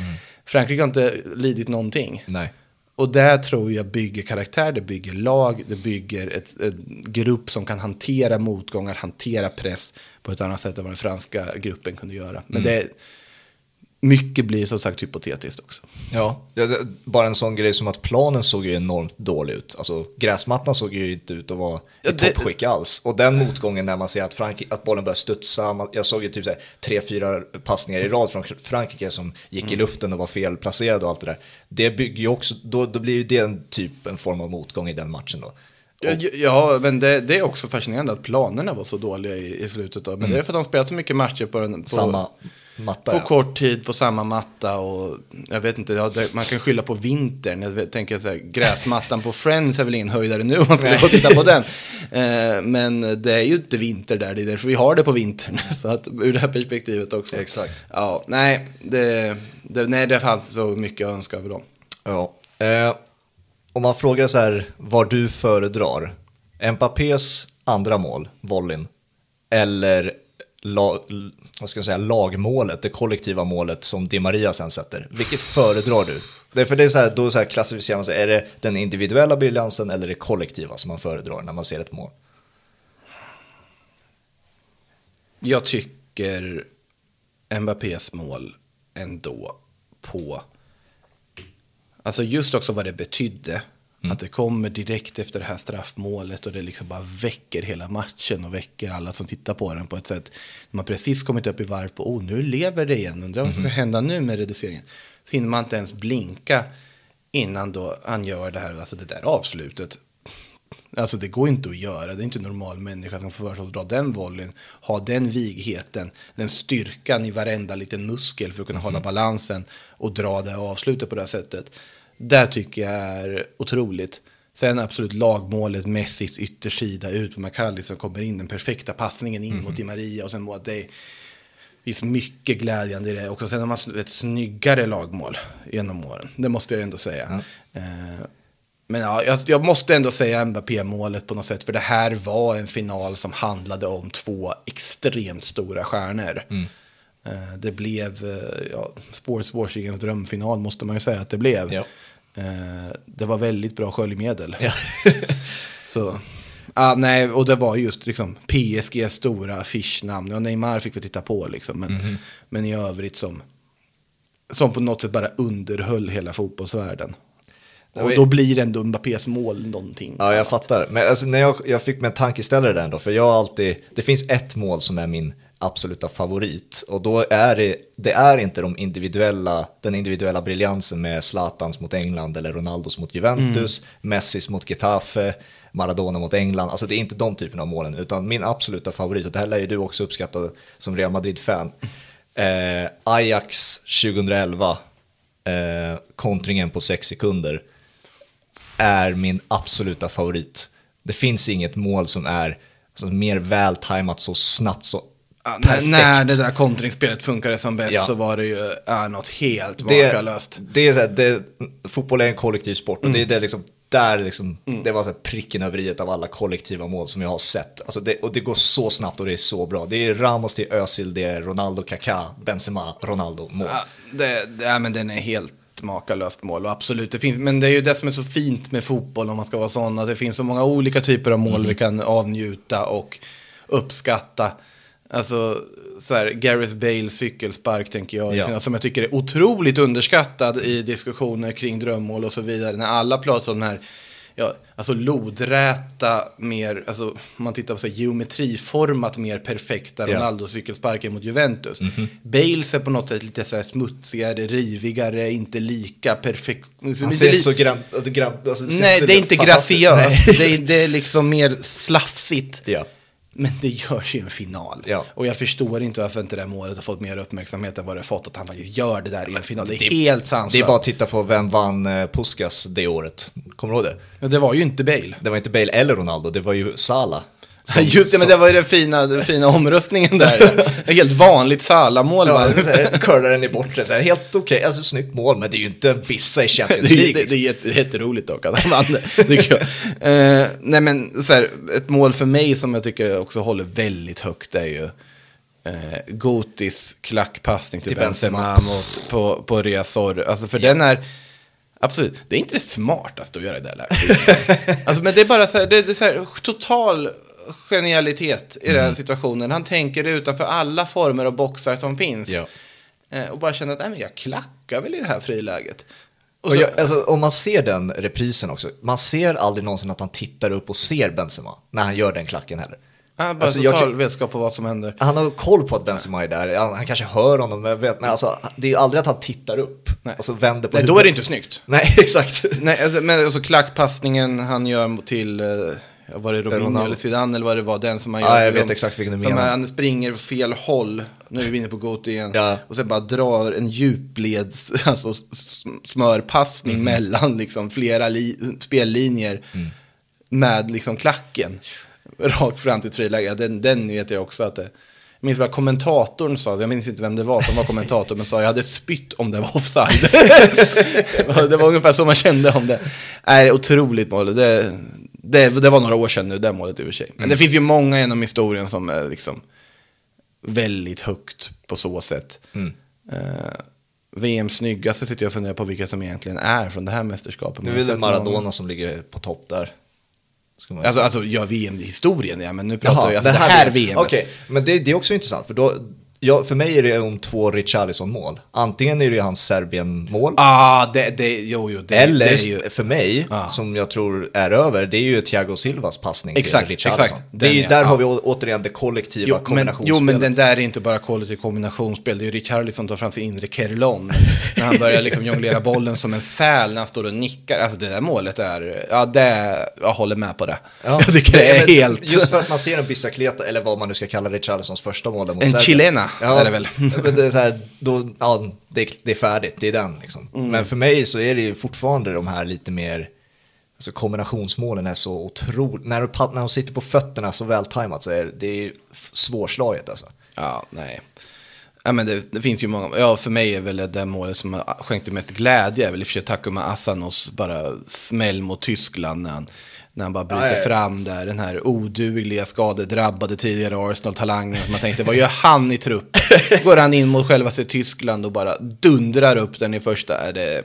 Frankrike har inte lidit någonting. Nej. Och där tror jag bygger karaktär, det bygger lag, det bygger ett, ett grupp som kan hantera motgångar, hantera press på ett annat sätt än vad den franska gruppen kunde göra. Men det, mycket blir som sagt hypotetiskt också. Ja, bara en sån grej som att planen såg ju enormt dålig ut. Alltså gräsmattan såg ju inte ut att vara i Ja, det- toppskick alls. Och den motgången när man ser att, Frank- att bollen börjar studsa, jag såg ju typ så här, tre, fyra passningar i rad från Frankrike som gick Mm. i luften och var felplacerade och allt det där. Det bygger ju också, då, då blir ju det en typ en form av motgång i den matchen då. Ja, men det, det är också fascinerande att planerna var så dåliga i, i slutet. Av. Men det är för att de spelat så mycket matcher på, den, på, Samma matta på ja. kort tid på samma matta. Och jag vet inte, man kan skylla på vintern. Jag tänker så här, gräsmattan på Friends är väl ingen höjdare nu om man skulle gå och titta på den. Eh, men det är ju inte vinter där, det är därför vi har det på vintern. Så att ur det här perspektivet också. Exakt. Ja, nej, det, det, nej, det fanns så mycket att önska över dem. Ja. Eh, om man frågar så här vad du föredrar, Mbappés andra mål, volleyn, eller la, vad ska jag säga, lagmålet, det kollektiva målet som Di Maria sen sätter. Vilket föredrar du? Det är för det är så här, då så här klassificerar man sig, är det den individuella briljansen eller det kollektiva som man föredrar när man ser ett mål? Jag tycker Mbappés mål ändå på... Alltså just också vad det betydde att det kommer direkt efter det här straffmålet och det liksom bara väcker hela matchen och väcker alla som tittar på den på ett sätt. Man precis kommit upp i varv på, oh nu lever det igen, undrar vad som ska hända nu med reduceringen. Så hinner man inte ens blinka innan då han gör det här, alltså det där avslutet. Alltså det går inte att göra, det är inte en normal människa som får för sig att dra den volleyn, ha den vigheten, den styrkan i varenda liten muskel för att kunna hålla balansen och dra det avslutet på det här sättet. Det tycker jag är otroligt. Sen absolut lagmålet, Messis yttersida ut på McCallie som kommer in, den perfekta passningen in mot Di Maria och sen mot det finns mycket glädjande i det också. Sen har man ett snyggare lagmål genom åren, det måste jag ändå säga. Eh, men ja, jag, jag måste ändå säga Mbappé-målet på något sätt, för det här var en final som handlade om två extremt stora stjärnor. Eh, det blev eh, ja, sportswashingens drömfinal, måste man ju säga att det blev. Ja. Eh, det var väldigt bra sköljmedel. Ja. Så, ah, nej, och det var just liksom PSG stora affischnamn. Och Neymar fick vi titta på liksom. Men, Mhm. men i övrigt som, som på något sätt bara underhöll hela fotbollsvärlden. Och då blir ändå Mbappés mål någonting. Ja, jag fattar. Men alltså, när jag, jag fick mig en tankeställare där ändå, för jag har alltid, det finns ett mål som är min absoluta favorit. Och då är det, det är inte de individuella, den individuella briljansen med Zlatans mot England eller Ronaldos mot Juventus, Messis mot Getafe, Maradona mot England, alltså det är inte de typerna av målen, utan min absoluta favorit, och det här lär ju du också uppskatta som Real Madrid-fan, eh, Ajax 2011, eh, kontringen på sex sekunder är min absoluta favorit. Det finns inget mål som är alltså, mer vältajmat så snabbt så Ja, när, det där kontringsspelet funkade som bäst Ja. så var det ju äh, något helt det, makalöst. det är så här, det, fotboll är en kollektiv sport och Mm. det är det liksom, där liksom, det var så pricken över i av alla kollektiva mål som jag har sett. Alltså det, och det går så snabbt och det är så bra. Det är Ramos, det är Özil, det är Ronaldo, Kaká, Benzema, Ronaldo, mål. Ja, det, det, ja, men den är helt makalöst mål och absolut, det finns, men det är ju det som är så fint med fotboll om man ska vara sån, att det finns så många olika typer av mål vi kan avnjuta och uppskatta. Alltså, så här, Gareth Bale cykelspark tänker jag, Ja. som jag tycker är otroligt underskattad i diskussioner kring drömmål och så vidare. När alla pratar om den här, ja, alltså lodräta, mer, alltså man tittar på så här, geometriformat mer perfekta Ja. Ronaldo cykelsparken mot Juventus. Mhm. Bales är på något sätt lite så här smutsigare, rivigare, inte lika perfekt. Han inte ser li- inte så grann, alltså, alltså, Nej, det är inte graciöst. Det är, det är liksom mer slafsigt. Ja. Men det görs ju en final. Ja. Och jag förstår inte varför inte det här målet har fått mer uppmärksamhet än vad det fått. Att han faktiskt gör det där i en final. Det är Det- helt sanslöst. Det är bara att titta på vem vann eh, Puskas det året. Kommer du ihåg det? Ja, det var ju inte Bale. Det var inte Bale eller Ronaldo, det var ju Salah. Ja, Just det, men det var ju den fina, den fina omröstningen där. Ett helt vanligt Salah-mål. Ja, curlar den i bortre, så här, helt okej, alltså snyggt mål, men det är ju inte vissa i Champions Det League. det, det är jätte- jätteroligt dock att han vann det. Eh, nej men så här, ett mål för mig som jag tycker också håller väldigt högt är ju eh, Gotis klackpassning till, Till Benzema, Benzema. mot, på, på Riazor. Alltså för den är, absolut, det är inte det smartaste att göra i det här läget. alltså men det är bara så här, det, det är så här total genialitet i Mm. den situationen. Han tänker utanför alla former av boxar som finns. Ja. Eh, och bara känner att nej, men jag klackar väl i det här friläget. Och Och så- jag, alltså, om man ser den reprisen också, man ser aldrig någonsin att han tittar upp och ser Benzema när han gör den klacken heller. Ja, bara Alltså, jag total kan- vetskap på vad som händer. Han har koll på att Benzema är där, han, han kanske hör honom, men, jag vet, men alltså, det är aldrig att han tittar upp. Nej. Alltså vänder på Nej, då huvudet. är det inte snyggt. Nej, exakt. Nej, alltså, men alltså klackpassningen han gör till, eh, var det Robinho eller Zidane eller vad det var, den som han Ja, gör. jag till vet dem. exakt vilken du som menar. Han springer åt fel håll, nu är vi inne på Goat igen. Ja. Och sen bara drar en djupleds, alltså smörpassning Mhm. mellan liksom flera li- spellinjer. Mm. Med liksom klacken. Rakt fram till friläge. Ja, Den, den vet jag också att det... Jag minns vad kommentatorn sa, jag minns inte vem det var som var kommentator, men sa jag hade spytt om det var offside. det var ungefär så man kände om det. Nej, otroligt mål. Det, det, det var några år sedan nu, det målet i och för sig. Men det finns ju många genom historien som är liksom väldigt högt på så sätt. Eh, VM snyggaste sitter jag och funderar på vilka som egentligen är från det här mästerskapet. Nu är det. Maradona som ligger på topp där. Alltså, alltså ja, VM-historien ja, men nu pratar Jaha, jag alltså det här VM. Okej, men det, det är också intressant, för då, ja, för mig är det om två Richarlison-mål. Antingen är det hans Serbien-mål, Ah, det, det, jo, jo, det, eller det är ju... för mig, Ja. som jag tror är över, det är ju Thiago Silvas passning Exakt, till Richarlison. exakt. Det är ju, där ja. har vi återigen det kollektiva Jo men, kombinationsspelet. jo, men den där är inte bara kollektiv kombinationsspel. Det är ju Richarlison som tar fram sin inre Kerlon. när han börjar liksom jonglera bollen som en säl när han står och nickar. Alltså det där målet är, ja det, jag håller med på det. Ja. Jag tycker det är Men helt... Just för att man ser en Bicicleta, eller vad man nu ska kalla Richarlisons första mål mot En Serbien. chilena ja, är det väl. men det är så här, då, ja, det, det är färdigt, det är den liksom. Mm. Men för mig så är det ju fortfarande de här lite mer, alltså kombinationsmålen är så otroligt, när, du, när sitter på fötterna så vältajmat så är det, är ju svårslaget alltså. Ja, nej. Ja, men det, det finns ju många, ja för mig är väl det målet som har skänkt mest glädje, är väl i och för sig Takuma Asanos bara smäll mot Tyskland när han, när han bara bryter ja. fram där, den här odugliga, skadedrabbade tidigare Arsenal-talangen. Man tänkte, vad gör han i trupp? Går han in mot själva sig Tyskland och bara dundrar upp den i första, är det,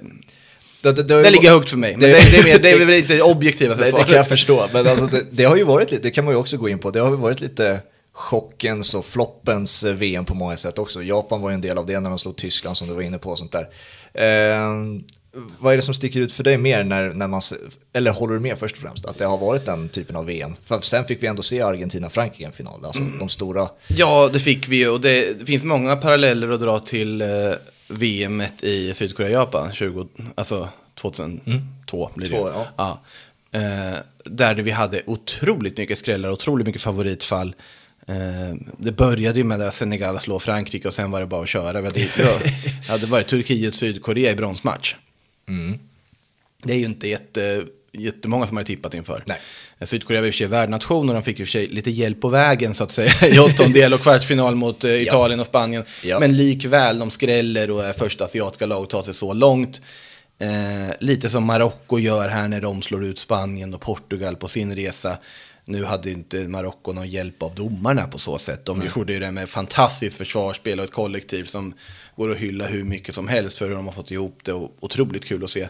Det, det, det, det ligger högt för mig. Men det- är, mer, det är väl inte objektiva Det, det svaret. kan jag förstå, men alltså det, det har ju varit lite, det kan man ju också gå in på, det har ju varit lite chockens och floppens eh, VM på många sätt också. Japan var ju en del av det när de slog Tyskland som du var inne på och sånt där. Eh, vad är det som sticker ut för dig mer när, när man, eller håller du med först och främst, att det har varit den typen av VM? För sen fick vi ändå se Argentina-Frankrike i en final, alltså Mm. de stora. Ja, det fick vi och det, det finns många paralleller att dra till eh, VM i Sydkorea-Japan, 20, alltså 2002 blir det Två, ja. ja. Eh, där vi hade otroligt mycket skrällar, otroligt mycket favoritfall. Eh, det började ju med att Senegal slå Frankrike och sen var det bara att köra. Vi hade, ja, ja, det var Turkiet-Sydkorea i bronsmatch. Mm. Det är ju inte jätte, jättemånga som har tippat inför. Nej. Sydkorea var i och för sig värdnation och de fick i och för sig lite hjälp på vägen så att säga i åttondel och kvartsfinal mot eh, Italien och Spanien. Ja. Men likväl, de skräller och är första asiatiska lag att ta sig så långt. Eh, lite som Marocko gör här när de slår ut Spanien och Portugal på sin resa. Nu hade inte Marocko någon hjälp av domarna på så sätt. De gjorde ju det med fantastiskt försvarsspel och ett kollektiv som går att hylla hur mycket som helst för hur de har fått ihop det och otroligt kul att se.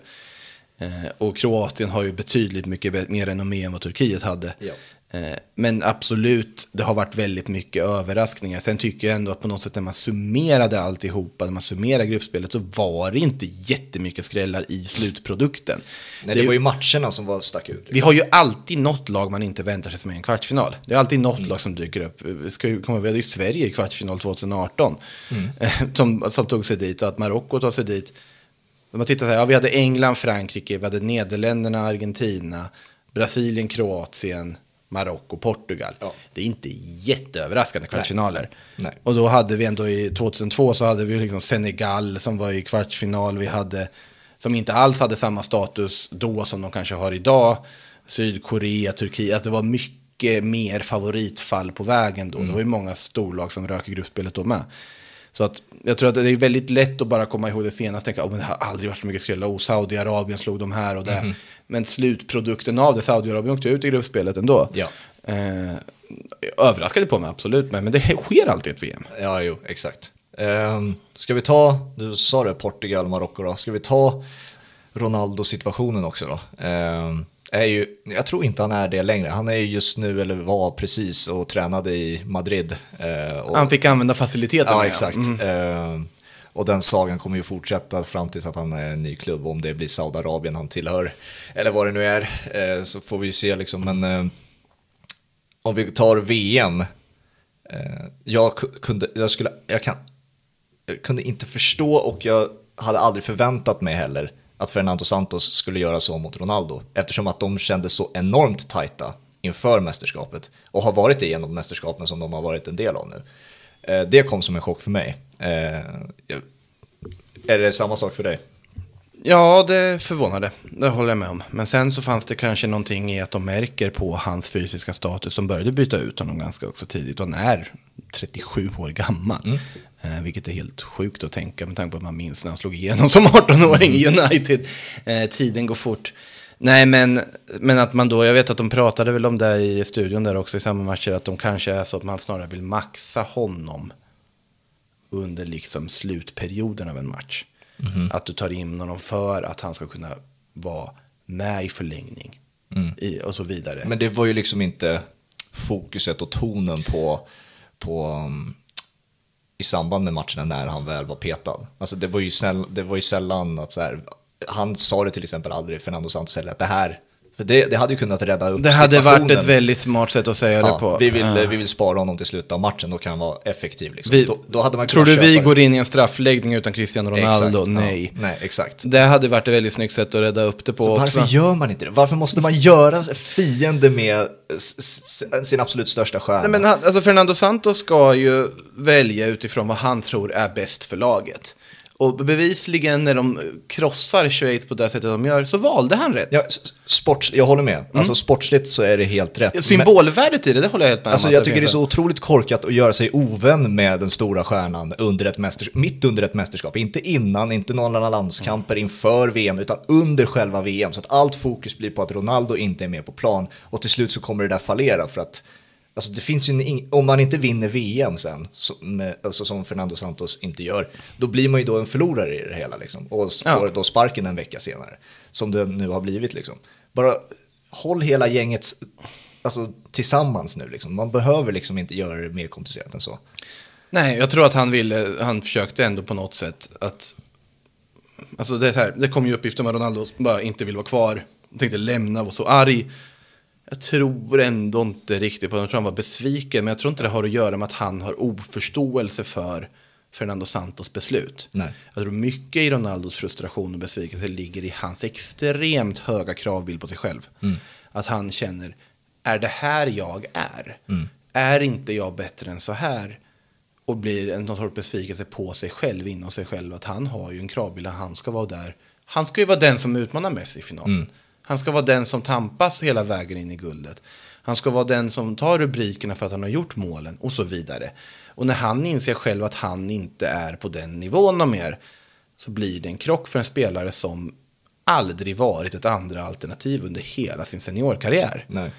Eh, och Kroatien har ju betydligt mycket mer renommé än vad Turkiet hade. Ja. Eh, men absolut, det har varit väldigt mycket överraskningar. Sen tycker jag ändå att på något sätt när man summerade alltihopa, när man summerade gruppspelet, så var det inte jättemycket skrällar i slutprodukten. Nej, Det det var ju matcherna som var stack ut. vi har ju alltid något lag man inte väntar sig som är en kvartsfinal. Det är alltid något lag som dyker upp. Vi ska ju komma ihåg, vi hade ju Sverige i kvartsfinal 2018. eh, Som, som tog sig dit och att Marocko tar sig dit. Man tittar så här, ja, vi hade England, Frankrike, vi hade Nederländerna, Argentina, Brasilien, Kroatien, Marocko, Portugal. Ja. Det är inte jätteöverraskande kvartsfinaler. Nej. Och då hade vi ändå i 2002 så hade vi liksom Senegal som var i kvartsfinal. Vi hade, som inte alls hade samma status då som de kanske har idag. Sydkorea, Turkiet. Att det var mycket mer favoritfall på vägen då. Det var ju många storlag som rök i gruppspelet då med. Så att jag tror att det är väldigt lätt att bara komma ihåg det senaste och tänka, oh, men det har aldrig varit så mycket skrällar. Oh, Saudiarabien slog de här och det. Men slutprodukten av det, Saudiarabien åkte ut i gruppspelet ändå. Ja. Eh, överraskade på mig, absolut. Men, men det sker alltid ett VM. Ja, jo, exakt. Um, ska vi ta, du sa det, Portugal, Marocko då. Ska vi ta Ronaldo-situationen också då? Ehm, är ju, jag tror inte han är det längre. Han är ju just nu, eller var precis, och tränade i Madrid. eh, och, Han fick använda faciliteterna. Ja, exakt. Ehm, och den sagan kommer ju fortsätta fram tills att han är en ny klubb. Om det blir Saudiarabien han tillhör, eller vad det nu är, eh, så får vi ju se liksom. Men eh, om vi tar VM, eh, jag ku- kunde, jag skulle, jag kan, jag kunde inte förstå och jag hade aldrig förväntat mig heller att Fernando Santos skulle göra så mot Ronaldo. Eftersom att de kändes så enormt tajta inför mästerskapet och har varit det genom mästerskapen som de har varit en del av nu. Eh, Det kom som en chock för mig. Eh, Är det samma sak för dig? Ja, det förvånade. Det håller jag med om. Men sen så fanns det kanske någonting i att de märker på hans fysiska status. De började byta ut honom ganska också tidigt. Han är 37 år gammal. Eh, vilket är helt sjukt att tänka med tanke på att man minns när han slog igenom som 18-åring i United. Eh, tiden går fort. Nej, men, men att man då, jag vet att de pratade väl om det i studion där också i samma matcher, att de kanske är så att man snarare vill maxa honom under liksom slutperioden av en match. Att du tar in honom för att han ska kunna vara med i förlängning i, och så vidare. Men det var ju liksom inte fokuset och tonen på, på um, i samband med matcherna när han väl var petad. Alltså det var ju, snäll, det var ju sällan att så här, han sa det till exempel aldrig, Fernando Santos heller, att det här, för det, det hade ju kunnat rädda upp Det hade varit ett väldigt smart sätt att säga Ja, det på. vi, vill, Ja. vi vill spara honom till slutet av matchen, då kan han vara effektiv. Liksom. Vi- då, då hade man Tror du vi går in i en straffläggning utan Cristiano Ronaldo? Exakt, ja. Nej. Nej, exakt. Det hade varit ett väldigt snyggt sätt att rädda upp det på Så också. varför gör man inte det? Varför måste man göra fiende med sin absolut största stjärna? Nej, men alltså Fernando Santos ska ju välja utifrån vad han tror är bäst för laget. Och bevisligen när de krossar Schweiz på det sättet de gör så valde han rätt. Ja, sports, jag håller med. Mm. Alltså sportsligt så är det helt rätt. Symbolvärdet i det, det håller jag helt med alltså, om. jag tycker det är så otroligt korkat att göra sig ovän med den stora stjärnan under ett mästerskap, mitt under ett mästerskap. Inte innan, inte några landskamper inför VM, utan under själva VM. Så att allt fokus blir på att Ronaldo inte är med på plan. Och till slut så kommer det där fallera för att Alltså det finns ju, om man inte vinner VM sen, med, alltså som Fernando Santos inte gör, då blir man ju då en förlorare i det hela liksom. Och s- Ja. får då sparken en vecka senare, som det nu har blivit liksom. Bara håll hela gänget alltså, tillsammans nu liksom. Man behöver liksom inte göra det mer komplicerat än så. Nej, jag tror att han ville, han försökte ändå på något sätt att... Alltså det, här, det kom ju uppgifter om att Ronaldo bara inte vill vara kvar. Tänkte lämna, var så arg. Jag tror ändå inte riktigt på det. Jag tror han var besviken, men jag tror inte det har att göra med att han har oförståelse för Fernando Santos beslut. Nej. Jag tror mycket i Ronaldos frustration och besvikelse ligger i hans extremt höga kravbild på sig själv. Att han känner, är det här jag är? Är inte jag bättre än så här? Och blir en någon sorts besvikelse på sig själv, inom sig själv, att han har ju en kravbild att han ska vara där. Han ska ju vara den som utmanar Messi i finalen. Han ska vara den som tampas hela vägen in i guldet. Han ska vara den som tar rubrikerna för att han har gjort målen och så vidare. Och när han inser själv att han inte är på den nivån mer så blir det en krock för en spelare som aldrig varit ett andra alternativ under hela sin seniorkarriär. Nej.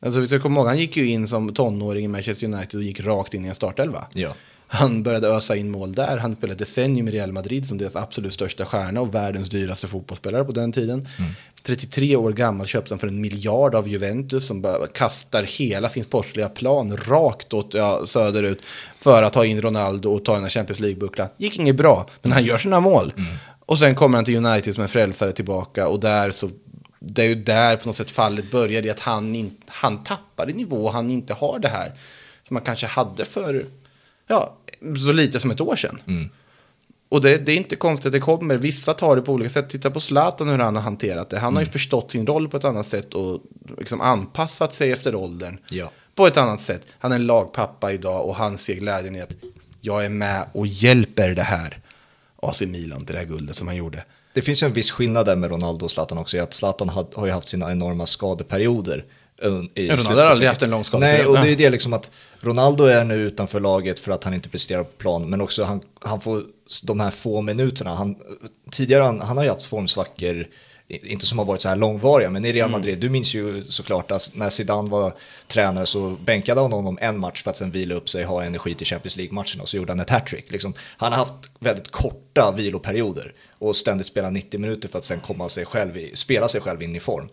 Alltså vi ska komma ihåg, han gick ju in som tonåring i Manchester United och gick rakt in i en startelva. Ja. Han började ösa in mål där. Han spelade decennium i Real Madrid som deras absolut största stjärna och världens dyraste fotbollsspelare på den tiden. 33 år gammal köptes han för en miljard av Juventus som bara kastar hela sin sportsliga plan rakt åt ja, söderut för att ta in Ronaldo och ta den här Champions League-bucklan. Gick inget bra, men han gör sina mål. Och sen kommer han till United som en frälsare tillbaka och där så det är ju där på något sätt fallet började i att han, in, han tappar i nivå, han inte har det här som man kanske hade för ja, så lite som ett år sedan. Och det, det är inte konstigt att det kommer. Vissa tar det på olika sätt. Titta på Zlatan hur han har hanterat det. Han har ju förstått sin roll på ett annat sätt och liksom anpassat sig efter åldern Ja. på ett annat sätt. Han är en lagpappa idag och han ser glädjen i att jag är med och hjälper det här AC Milan till det här guldet som han gjorde. Det finns ju en viss skillnad där med Ronaldo och Zlatan också, att Zlatan har, har ju haft sina enorma skadeperioder. I Ronaldo har aldrig haft en lång skadeperiod. Nej, och det är det liksom att Ronaldo är nu utanför laget för att han inte presterar på plan, men också han, han får de här få minuterna. Han, tidigare han, han har ju haft formsvackor, inte som har varit så här långvariga, men i Real Mm. Madrid, du minns ju såklart att när Zidane var tränare så bänkade han honom en match för att sen vila upp sig, ha energi till Champions League-matchen och så gjorde han ett hattrick. Liksom, han har haft väldigt korta viloperioder och ständigt spela 90 minuter för att sen komma sig själv i, spela sig själv in i form.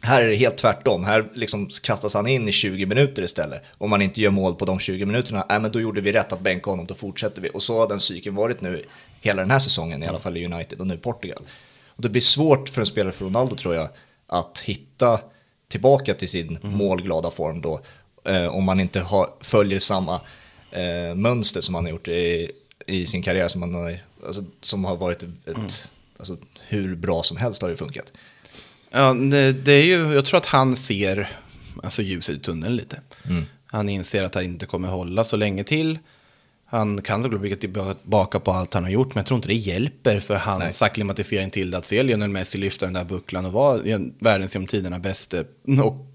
Här är det helt tvärtom, här liksom kastas han in i 20 minuter istället. Om man inte gör mål på de 20 minuterna, äh, men då gjorde vi rätt att bänka honom, då fortsätter vi. Och så har den cykeln varit nu hela den här säsongen, i alla fall i United och nu Portugal. Och det blir svårt för en spelare för Ronaldo tror jag, att hitta tillbaka till sin målglada form då, eh, om man inte har, följer samma eh, mönster som han har gjort i, i sin karriär som, han har, alltså, som har varit ett, alltså, hur bra som helst har det funkat. Ja, det, det är ju, jag tror att han ser alltså ljuset i tunneln lite. Han inser att han inte kommer hålla så länge till. Han kan såklart blicka tillbaka på allt han har gjort, men jag tror inte det hjälper för hans acklimatisering till att se Lionel Messi lyfta den där bucklan och vara en- världens genom tiderna bäste och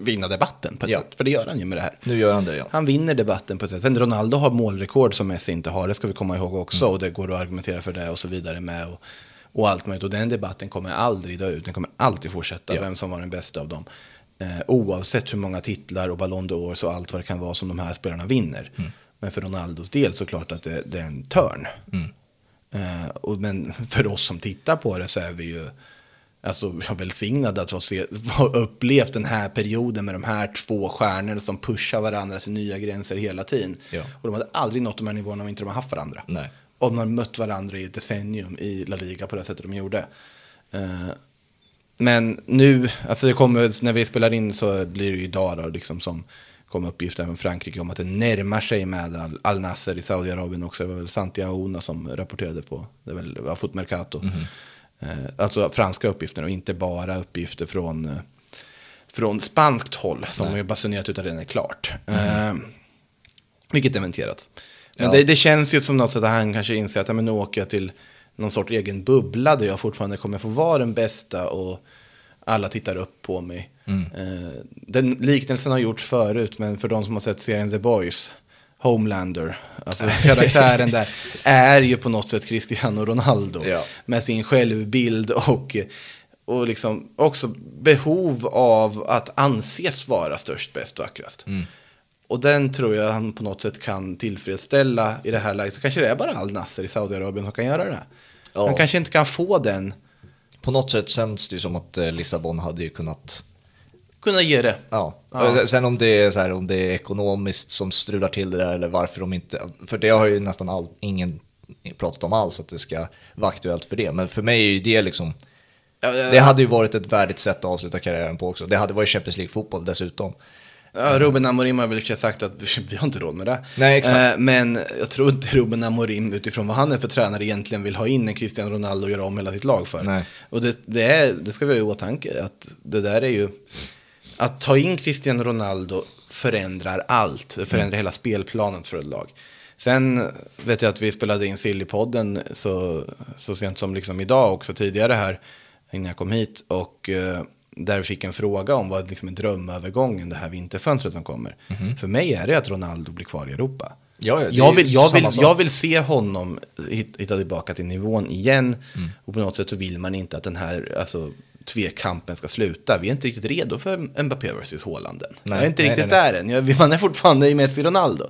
vinna debatten på ett Ja. sätt. För det gör han ju med det här. Nu gör han det ja. Han vinner debatten på ett sätt. Sen Ronaldo har målrekord som Messi inte har, det ska vi komma ihåg också. Och det går att argumentera för det och så vidare med. Och, och allt möjligt. Och den debatten kommer aldrig dö ut, den kommer alltid fortsätta, Ja. vem som var den bästa av dem. Eh, oavsett hur många titlar och Ballon d'Or och allt vad det kan vara som de här spelarna vinner. Men för Ronaldos del så klart att det, det är en törn. Eh, och, men för oss som tittar på det så är vi ju alltså, jag är välsignad att ha, upplevt den här perioden med de här två stjärnorna som pushar varandra till nya gränser hela tiden. Ja. Och de hade aldrig nått de här nivåerna om inte de hade haft varandra. Nej. Och de har mött varandra i ett decennium i La Liga på det sättet de gjorde. Eh, men nu, alltså det kommer, när vi spelar in så blir det ju idag då, liksom som kom uppgifter från Frankrike om att det närmar sig med Al- Al Nasser i Saudiarabien också. Det var väl Santiago som rapporterade på, det var väl var Foot Mercato. Eh, alltså franska uppgifter och inte bara uppgifter från, eh, från spanskt håll som är basunerat ut att redan är klart. Eh, vilket dementerats. Men Ja. det, det känns ju som något sätt att han kanske inser att men nu åker jag till någon sorts egen bubbla där jag fortfarande kommer få vara den bästa och alla tittar upp på mig. Eh, den liknelsen har gjorts förut, men för de som har sett serien The Boys, Homelander, alltså karaktären där, är ju på något sätt Cristiano Ronaldo. Ja. Med sin självbild och, och liksom också behov av att anses vara störst, bäst och vackrast. Och den tror jag han på något sätt kan tillfredsställa i det här läget. Så kanske det är bara Al Nasser i Saudiarabien som kan göra det. Ja. Han kanske inte kan få den, På något sätt känns det ju som att eh, Lissabon hade ju kunnat kunna ge det. Ja. Ja. Sen om det, är så här, om det är ekonomiskt som strular till det där eller varför de inte... För det har ju nästan all, ingen pratat om alls, att det ska vara aktuellt för det. Men för mig är ju det liksom... Ja, ja, Det hade ju varit ett värdigt sätt att avsluta karriären på också. Det hade varit Champions League-fotboll dessutom. Ja, Ruben Amorim har väl sagt att vi har inte råd med det. Nej, exakt. Eh, men jag tror inte Ruben Amorim utifrån vad han är för tränare egentligen vill ha in en Cristiano Ronaldo och göra om hela sitt lag för. Nej. Och det, det, är, det ska vi ha i åtanke att det där är ju... Att ta in Cristiano Ronaldo förändrar allt. Det förändrar hela spelplanen för ett lag. Sen vet jag att vi spelade in Sillypodden så, så sent som liksom idag också tidigare här innan jag kom hit. Och eh, där fick en fråga om vad liksom är drömövergången det här vinterfönstret som kommer. För mig är det att Ronaldo blir kvar i Europa. Ja, jag, vill, jag, vill, sak. jag vill se honom hit- hitta tillbaka till nivån igen. Och på något sätt så vill man inte att den här alltså, tvekampen ska sluta. Vi är inte riktigt redo för Mbappé vs Haaland än. Nej, Jag är inte nej, riktigt nej, där än. Jag, man är fortfarande i Messi-Ronaldo.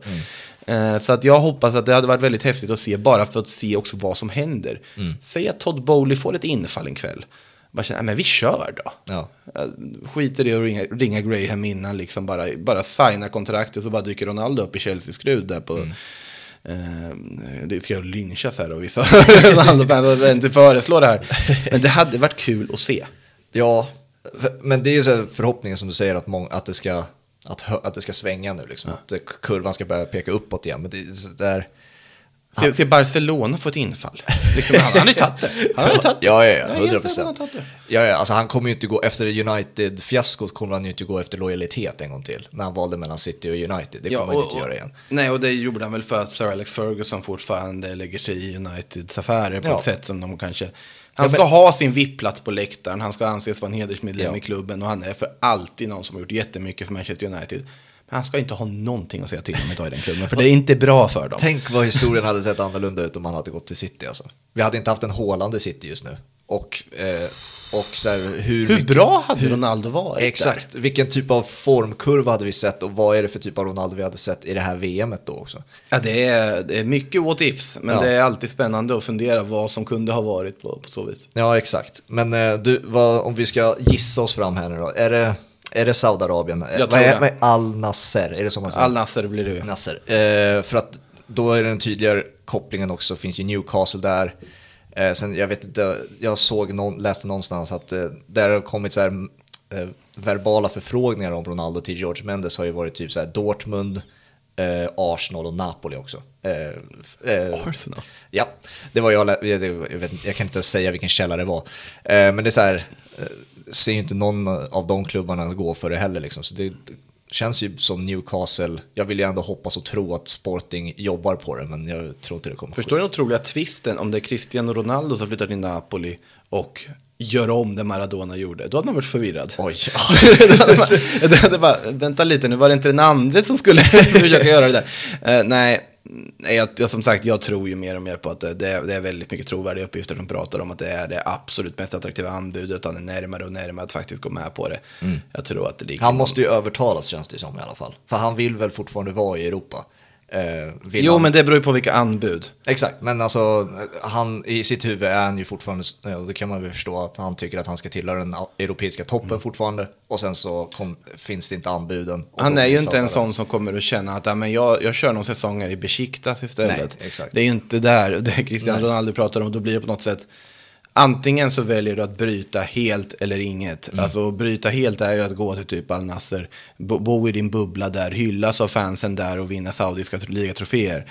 Eh, så att jag hoppas att det hade varit väldigt häftigt att se, bara för att se också vad som händer. Säg att Todd Bowley får ett infall en kväll. Bara känner, "Nej, men vi kör då. Ja. Jag skiter i att ringa, ringa Graham innan, liksom bara, bara signa kontraktet så bara dyker Ronaldo upp i Chelsea-skrud där på... Eh, det ska jag lynchas här och vissa Ronaldo-fans inte föreslå det här. Men det hade varit kul att se. Ja, men det är ju så förhoppningen som du säger att, många, att, det, ska, att, att det ska svänga nu, liksom, att eh, kurvan ska börja peka uppåt igen. Men det, där, Se, se Barcelona få ett infall. Liksom, han han har ju tagit det. Han har ju tagit det. Ja, ja, ja, Jag är 100 helt säker på att procent. han. Ja, ja, alltså han kommer ju inte gå, efter United-fiaskot kommer han ju inte gå efter lojalitet en gång till. När han valde mellan City och United, det får man ju inte göra igen. Nej, och det gjorde han väl för att Sir Alex Ferguson fortfarande lägger sig i Uniteds affärer på Ja. ett sätt som de kanske... Han ska ha sin VIP-plats på läktaren, han ska anses vara en hedersmedlem Ja. i klubben och han är för alltid någon som har gjort jättemycket för Manchester United. Han ska inte ha någonting att säga till om idag i den klubben, för det är inte bra för dem. Tänk vad historien hade sett annorlunda ut om han hade gått till City alltså. Vi hade inte haft en hålande City just nu. Och, eh, och så här, hur, Hur mycket- bra hade Ronaldo varit Exakt, vilken typ av formkurva hade vi sett och vad är det för typ av Ronaldo vi hade sett i det här VMet då också? där? Ja, det är, det är mycket what ifs, men Ja. det är alltid spännande att fundera vad som kunde ha varit på, på så vis. Ja, exakt. Men eh, du, vad, om vi ska gissa oss fram här nu då. Är det, är det Saudiarabien? Jag vad, tror är, vad är det som man säger? Al Nasser blir det ju. Nasser. Eh, för att då är den tydligare kopplingen också, finns ju Newcastle där. Eh, sen, jag vet inte, jag såg någon, läste någonstans att eh, där har kommit så här, eh, verbala förfrågningar om Ronaldo till George Mendes har ju varit typ så här Dortmund, eh, Arsenal och Napoli också. Eh, eh, Arsenal. Ja, det var jag, jag, vet, jag kan inte säga vilken källa det var. Eh, men det är så här, eh, ser ju inte någon av de klubbarna gå för det heller liksom. Så det känns ju som Newcastle, jag vill ju ändå hoppas och tro att Sporting jobbar på det, men jag tror inte det kommer Förstår du den otroliga twisten om det är Cristiano Ronaldo som flyttar till Napoli och gör om det Maradona gjorde? Då hade man varit förvirrad. Oj, det hade man, det hade bara, vänta lite, nu var det inte den andra som skulle försöka göra det där. Nej, nej jag, jag, som sagt, jag tror ju mer och mer på att det, det, är, väldigt mycket trovärdiga uppgifter som pratar om att det är det absolut mest attraktiva anbudet. Han är närmare och närmare att faktiskt gå med på det. Jag tror att det han måste ju övertalas känns det som i alla fall. För han vill väl fortfarande vara i Europa. Eh, Jo, han- men det beror ju på vilka anbud. Exakt, men alltså han, i sitt huvud är han ju fortfarande, och det kan man väl förstå, att han tycker att han ska tillhöra den europeiska toppen Mm. fortfarande. Och sen så kom, finns det inte anbuden. Han är ju inte en sån som kommer att känna att "Ja, men jag, jag kör några säsonger i Besiktas istället. Nej, exakt. Det är inte där det Cristiano. Ronaldo pratar om. Då blir det på något sätt Antingen så väljer du att bryta helt eller inget. Mm. Alltså bryta helt är ju att gå till typ Al Nasser, bo, bo i din bubbla där, hyllas av fansen där och vinna saudiska ligatroféer.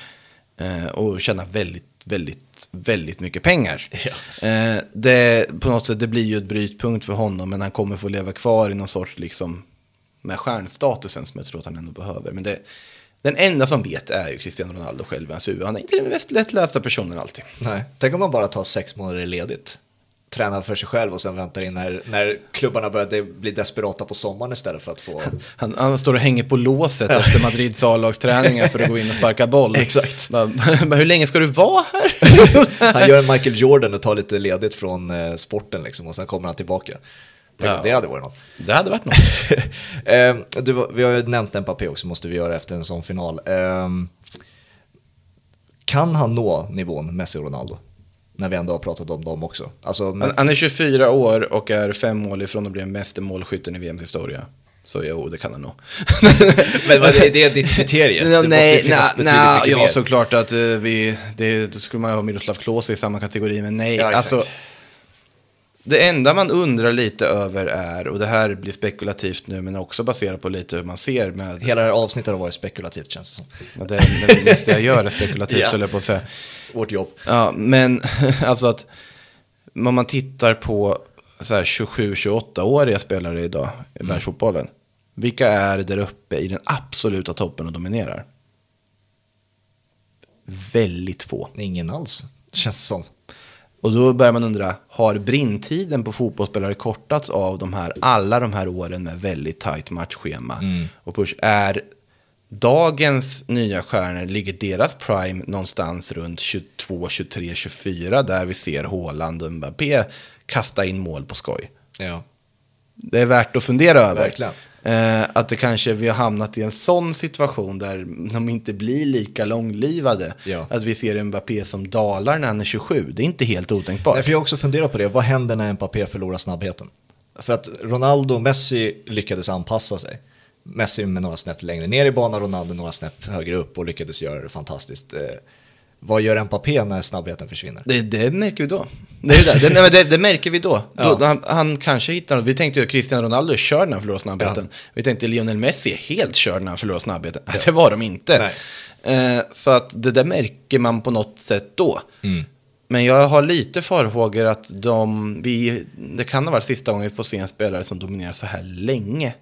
Eh, och tjäna väldigt, väldigt, väldigt mycket pengar. Ja. Eh, det, på något sätt, det blir ju ett brytpunkt för honom, men han kommer få leva kvar i någon sorts, liksom, med stjärnstatusen som jag tror att han ändå behöver. Men det, den enda som vet är ju Cristiano Ronaldo själv i hans huvud. Han är inte den mest lättlästa personen alltid. Nej, tänk om man bara tar sex månader ledigt. Tränar för sig själv och sen väntar in när, när klubbarna börjar bli desperata på sommaren istället för att få... Han, han står och hänger på låset efter Madrids A-lagsträningar för att gå in och sparka boll. Exakt. Men hur länge ska du vara här? Han gör en Michael Jordan och tar lite ledigt från eh, sporten liksom och sen kommer han tillbaka. Ja. Det hade varit något. Det hade varit något. eh, du, vi har ju nämnt Mbappé också, måste vi göra efter en sån final. Eh, kan han nå nivån Messi och Ronaldo? När vi ändå har pratat om dem också. Alltså, men, Han, han är 24 år och är fem mål ifrån att bli den meste målskytten i VMs historia. Så jo, det kan han nog. men vad- är det ditt kriterie? Det måste nej, finnas nej, nej, mycket ja, mer. såklart att eh, vi, det, då skulle man ha Miroslav Klose i samma kategori, men nej, Ja, alltså. Det enda man undrar lite över är, och det här blir spekulativt nu, men också baserat på lite hur man ser med, Hela det här avsnittet har varit spekulativt känns det som. ja, det, det jag gör är spekulativt, höll jag på att säga. Vårt jobb. Ja, men alltså att om man tittar på så här 27-28-åriga spelare idag i Mm. världsfotbollen. Vilka är där uppe i den absoluta toppen och dominerar? Väldigt få. Ingen alls, känns det som. Och då börjar man undra, har brintiden på fotbollsspelare kortats av de här, alla de här åren med väldigt tajt matchschema? Och push, är dagens nya stjärnor, ligger deras prime någonstans runt 22, 23, 24 där vi ser Haaland och Mbappé kasta in mål på skoj? Ja. Det är värt att fundera över. Verkligen. Eh, att det kanske vi har hamnat i en sån situation där de inte blir lika långlivade. Ja. Att vi ser Mbappé som dalar när han är 27. Det är inte helt otänkbart. Nej, för jag har också funderat på det, vad händer när Mbappé förlorar snabbheten? För att Ronaldo och Messi lyckades anpassa sig. Messi med några snäpp längre ner i banan, Ronaldo några snäpp högre upp och lyckades göra det fantastiskt. Eh, vad gör Mbappé när snabbheten försvinner? Det, det märker vi då. Det, det. Det, det, det märker vi då. Ja. då han, han kanske hittar något. Vi tänkte att Cristiano Ronaldo är körd när han förlorar snabbheten. Vi tänkte Lionel Messi är helt körd när han förlorar snabbheten. Det var de inte. Eh, så att det där märker man på något sätt då. Mm. Men jag har lite farhågor att de, vi, det kan ha varit sista gången vi får se en spelare som dominerar så här länge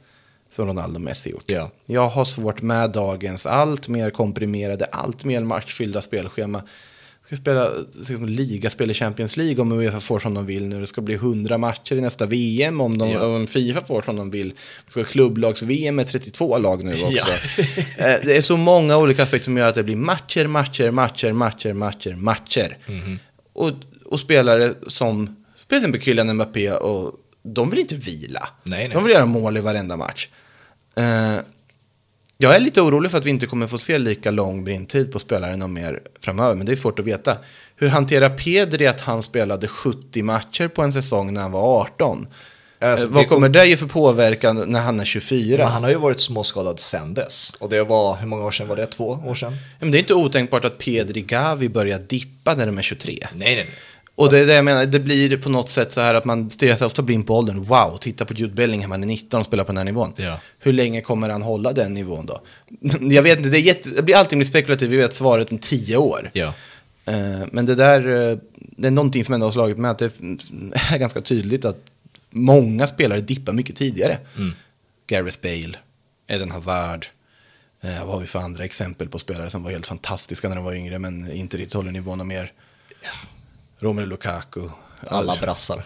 som Ronaldo Messi gjort. Ja. Jag har svårt med dagens allt mer komprimerade, allt mer matchfyllda spelschema. Ska spela liksom, ligaspel i Champions League om Uefa får som de vill nu. Det ska bli 100 matcher i nästa VM om, de, Ja. om Fifa får som de vill. Det ska klubblags-VM med 32 lag nu också. Ja. Eh, det är så många olika aspekter som gör att det blir matcher, matcher, matcher, matcher, matcher, matcher. Mhm. Och, och spelare som, till exempel Kylian Mbappé, och de vill inte vila. Nej, nej. De vill göra mål i varenda match. Eh, jag är lite orolig för att vi inte kommer få se lika lång brintid på spelaren och mer framöver, men det är svårt att veta. Hur hanterar Pedri att han spelade 70 matcher på en säsong när han var 18? Alltså, Eh, vad kommer det ge för påverkan när han är 24? Men han har ju varit småskadad sen dess. Och det var, hur många år sedan var det? Två år sedan? Men det är inte otänkbart att Pedri Gavi börjar dippa när de är 23. Nej, nej, nej. Och det är det jag menar, det blir på något sätt så här att man stirrar sig ofta blind på åldern. Wow, titta på Jude Bellingham, han är 19 och spelar på den här nivån. Ja. Hur länge kommer han hålla den nivån då? Jag vet inte, det, är jätte, det blir alltid spekulativt, vi vet svaret om 10 år. Ja. Eh, Men det där, eh, det är någonting som ändå har slagit mig att det är ganska tydligt att många spelare dippar mycket tidigare. Gareth Bale, Eden Hazard, eh, vad har vi för andra exempel på spelare som var helt fantastiska när de var yngre men inte riktigt håller nivån och mer. Romelu Lukaku. Alla brassar.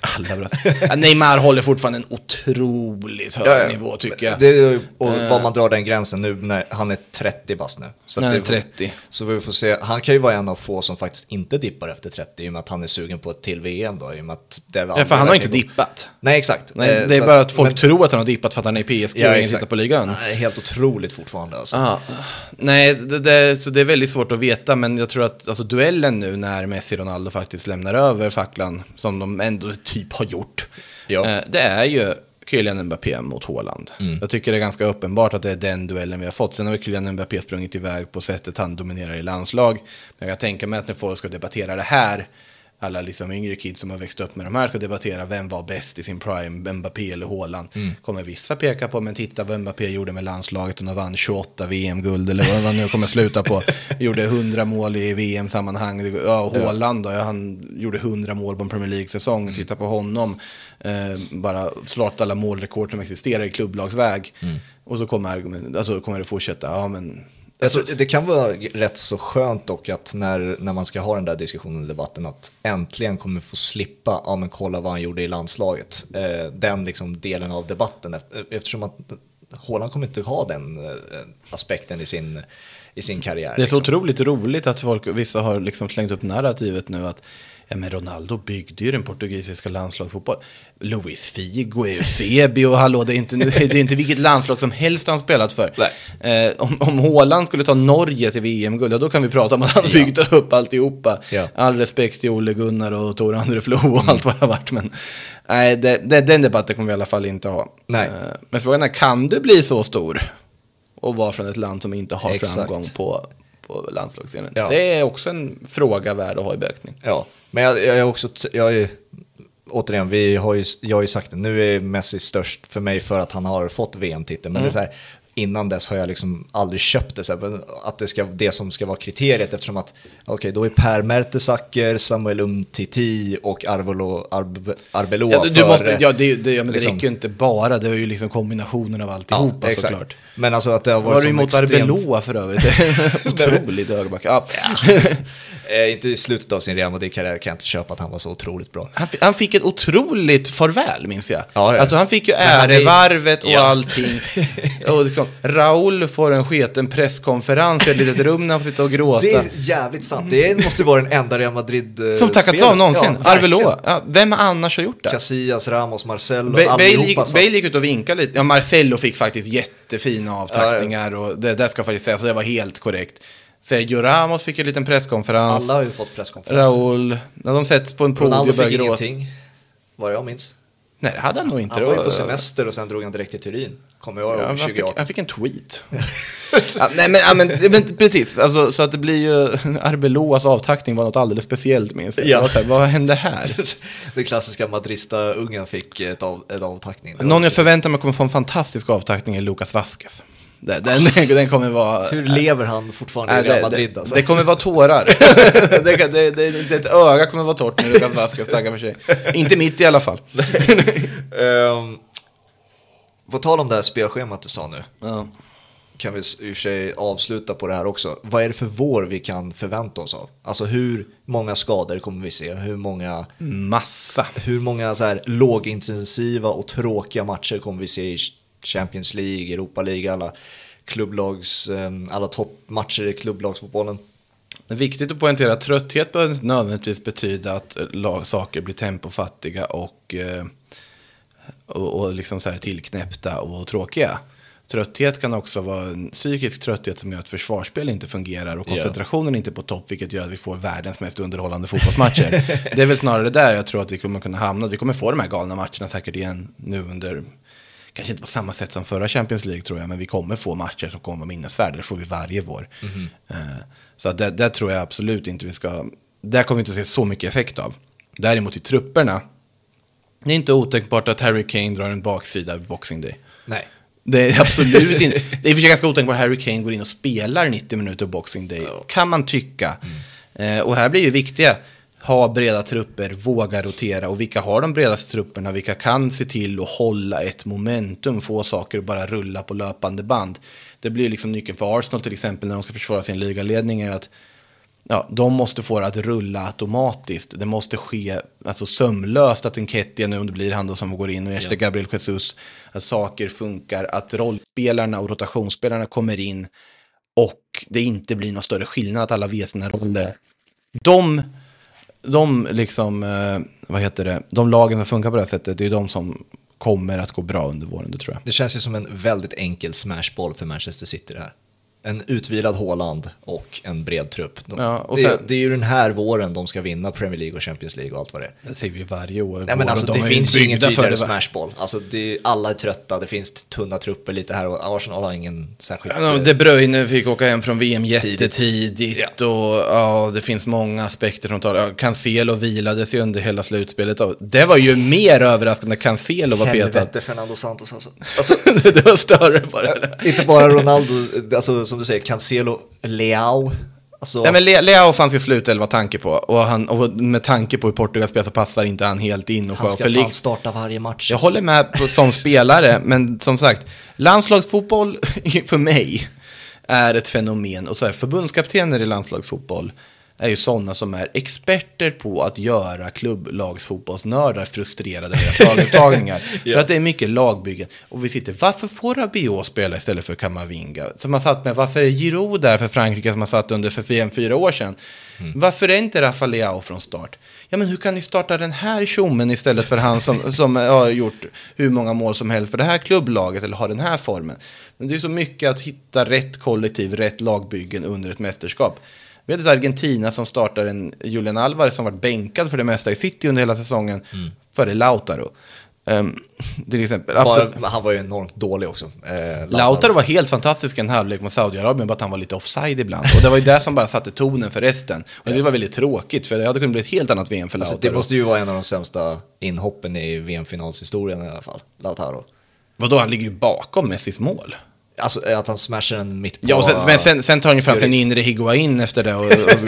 Alla. Ja, Neymar håller fortfarande en otroligt hög Ja, ja. nivå tycker jag. Det, och var man drar den gränsen nu när han är 30 bast nu. Så Nej, det- 30. Så vi får se. Han kan ju vara en av få som faktiskt inte dippar efter 30 i och med att han är sugen på ett till VM då. I och med att det Ja, för han har inte dippat. Nej, exakt. Nej, Eh, det är så bara att folk men- tror att han har dippat för att han är i PSG och ingen tittar på ligan. Nej, helt otroligt fortfarande alltså. Ja. Nej, det, det, så det är väldigt svårt att veta, men jag tror att alltså, duellen nu när Messi och Ronaldo faktiskt lämnar över facklan, som de ändå typ har gjort, Ja. eh, det är ju Kylian Mbappé mot Haaland. Jag tycker det är ganska uppenbart att det är den duellen vi har fått. Sen har Kylian Mbappé sprungit iväg på sättet han dominerar i landslag. Men jag kan tänka mig att när folk ska debattera det här, alla liksom yngre kids som har växt upp med de här ska debattera vem var bäst i sin prime, Mbappé eller Haaland. Kommer vissa peka på, men titta vad Mbappé gjorde med landslaget och han vann 28 VM-guld eller vad man nu kommer sluta på. Gjorde 100 mål i VM-sammanhang. Ja, Haaland då, han gjorde 100 mål på en Premier League-säsong. Titta på honom. Eh, bara slått alla målrekord som existerar i klubblagsväg. Och så kommer, argument- alltså, kommer det fortsätta. Ja, men Alltså, det kan vara rätt så skönt dock att när, när man ska ha den där diskussionen och debatten att äntligen kommer få slippa, ja men kolla vad han gjorde i landslaget. Eh, den liksom delen av debatten eft- eftersom att Haaland kommer inte ha den eh, aspekten i sin, i sin karriär. Det är så liksom. otroligt roligt att folk, vissa har liksom slängt upp narrativet nu att ja, men Ronaldo byggde ju den portugisiska landslagsfotboll. Luis Figo, Eusebio, hallå, det är, inte, det är inte vilket landslag som helst han spelat för. Eh, om, om Haaland skulle ta Norge till VM-guld, ja, då kan vi prata om att han byggde upp alltihopa. Ja. All respekt till Ole Gunnar och Tor Andre Flo och allt vad det har varit. Men nej, det, det, den debatten kommer vi i alla fall inte ha. Nej. Eh, men frågan är, kan du bli så stor? Och vara från ett land som inte har Exakt. framgång på, på landslagsscenen. Ja. Det är också en fråga värd att ha i beaktning. Ja, men jag, jag är också, jag är, återigen, vi har ju, jag har ju sagt det, nu är Messi störst för mig för att han har fått VM-titeln, men det är så här, innan dess har jag liksom aldrig köpt det, så här, att det ska det som ska vara kriteriet eftersom att, okej, då är Per Mertesacker, Samuel Umtiti och Arvelo, Arbe, Arbeloa Ja, du, du måste, ja, det, det, ja, men det liksom- räcker ju inte bara, det är ju liksom kombinationen av alltihopa exakt. såklart. Men alltså att det har varit Var du emot extremt- Arbeloa för övrigt? Otroligt högerback. Ja. Eh, inte i slutet av sin Real Madrid-karriär kan jag inte köpa att han var så otroligt bra. Han, han fick ett otroligt farväl, minns jag. Ja, ja. Alltså han fick ju ärevarvet och Ja. allting. Och liksom, Raul får en sketen presskonferens i ett litet rum när han får sitta och gråta. Det är jävligt sant, det måste vara den enda Real Madrid eh, Som tackats av någonsin. Ja. Arbeloa. Ja, vem annars har gjort det? Casillas, Ramos, Marcelo, Bale, allihopa gick, Bale gick ut och vinkade lite. Ja, Marcelo fick faktiskt jättefina avtackningar och det där ska faktiskt sägas, så det var helt korrekt. Sergio Ramos fick en liten presskonferens. Alla har ju fått presskonferenser. Raul, när de sätts på en podium och börjar gråta. ingenting, vad jag minns. Nej, det hade han nog inte. Han var ju på semester och sen drog han direkt till Turin. Kommer jag Ja, ihåg, han, fick, 2018. han fick en tweet. ja, nej, men, ja, men, men precis. Alltså, så att det blir ju... Arbeloas avtackning var något alldeles speciellt, minns jag. Ja. Här, vad hände här? Den klassiska Madrista-ungen fick ett, av, ett avtackning. Någon jag förväntar mig kommer få en fantastisk avtackning är Lucas Vasquez. Den, den, den kommer vara... Hur lever han fortfarande i Nej, Real det, Madrid alltså? det kommer vara tårar. det, det, det, det, ett öga kommer vara torrt när Lucas Vasquez taggar för sig. Inte mitt i alla fall. um, på tal om det här spelschemat du sa nu, Ja. kan vi i och för sig avsluta på det här också. Vad är det för vår vi kan förvänta oss av? Alltså hur många skador kommer vi se? Hur många, Massa. hur många så här lågintensiva och tråkiga matcher kommer vi se i Champions League, Europa League, alla klubblags, em, alla toppmatcher i klubblagsfotbollen? Det är viktigt att poängtera att trötthet behöver inte nödvändigtvis betyda att eh, lag, saker blir tempofattiga och, eh, och, och liksom så här tillknäppta och tråkiga. Trötthet kan också vara en psykisk trötthet som gör att försvarsspel inte fungerar och koncentrationen inte är på topp, vilket gör att vi får världens mest underhållande fotbollsmatcher. det är väl snarare där jag tror att vi kommer kunna hamna. Vi kommer få de här galna matcherna säkert igen nu under, kanske inte på samma sätt som förra Champions League tror jag, men vi kommer få matcher som kommer vara minnesvärda. Det får vi varje vår. Eh, Så att där, där tror jag absolut inte vi ska, där kommer vi inte se så mycket effekt av. Däremot i trupperna, det är inte otänkbart att Harry Kane drar en baksida över Boxing Day. Nej. Det är absolut inte. Det är för sig ganska otänkbart att Harry Kane går in och spelar 90 minuter Boxing Day. Kan man tycka. Eh, och här blir ju viktiga. Ha breda trupper, våga rotera. Och vilka har de bredaste trupperna? Vilka kan se till att hålla ett momentum, få saker att bara rulla på löpande band. Det blir liksom nyckeln för Arsenal till exempel när de ska försvara sin ligaledning. Är att ja, de måste få det att rulla automatiskt. Det måste ske alltså, sömlöst att Enketia nu, om det blir han då som går in och ersätter. Gabriel Jesus, att saker funkar, att rollspelarna och rotationsspelarna kommer in och det inte blir någon större skillnad att alla vet sina roller. De, de liksom, eh, vad heter det, de lagen som funkar på det här sättet, det är de som kommer att gå bra under våren, det tror jag. Det känns ju som en väldigt enkel smashboll för Manchester City det här en utvilad Håland och en bred trupp. De, ja, sen, det, det, är ju den här våren de ska vinna Premier League och Champions League och allt vad det är. Det säger vi varje år. Nej, men alltså, de det finns ju ingen tydligare smashboll. Alltså, det, alla är trötta, det finns tunna trupper lite här och Arsenal har ingen särskilt... Ja, De Bruyne fick åka hem från VM jättetidigt ja. och ja, det finns många aspekter från talet. Cancelo vilades ju under hela slutspelet. Det var ju mer överraskande när Cancelo var petad. Helvete Fernando Santos alltså. alltså det var större bara. Inte bara Ronaldo, alltså som du säger, Cancelo, Leao. Alltså... Nej, men Le Leao fanns i slutelva tanke på. Och, han, och med tanke på hur Portugal spelar så passar inte han helt in. Och han ska fan starta varje match. Jag håller med på, som spelare, men som sagt, landslagsfotboll för mig är ett fenomen. Och så här, förbundskaptener i landslagsfotboll är ju sådana som är experter på att göra klubblagsfotbollsnördar frustrerade med laguttagningar. ja. För att det är mycket lagbyggen. Och vi sitter, varför får Rabiot spela istället för Kamavinga? Som man satt med, varför är Giroud där för Frankrike som man satt under för fem, fyra år sedan? Mm. Varför är inte Rafa Leao från start? Ja, men hur kan ni starta den här tjommen istället för han som, som har gjort hur många mål som helst för det här klubblaget eller har den här formen? Men det är så mycket att hitta rätt kollektiv, rätt lagbyggen under ett mästerskap. Vi hade Argentina som startar en Julian Alvarez som varit bänkad för det mesta i City under hela säsongen, mm. före Lautaro. Um, till exempel. Bara, han var ju enormt dålig också. Eh, Lautaro var helt fantastisk i en halvlek mot Saudiarabien, bara att han var lite offside ibland. Och det var ju det som bara satte tonen för resten. Och det var väldigt tråkigt, för det hade kunnat bli ett helt annat VM för Lautaro. Alltså, det måste ju vara en av de sämsta inhoppen i VM-finalshistorien i alla fall, Lautaro. Vadå, han ligger ju bakom Messis mål. Alltså att han smashar den mitt på... Ja, och sen, men sen, sen tar han ju fram sin inre Higuain efter det. Och,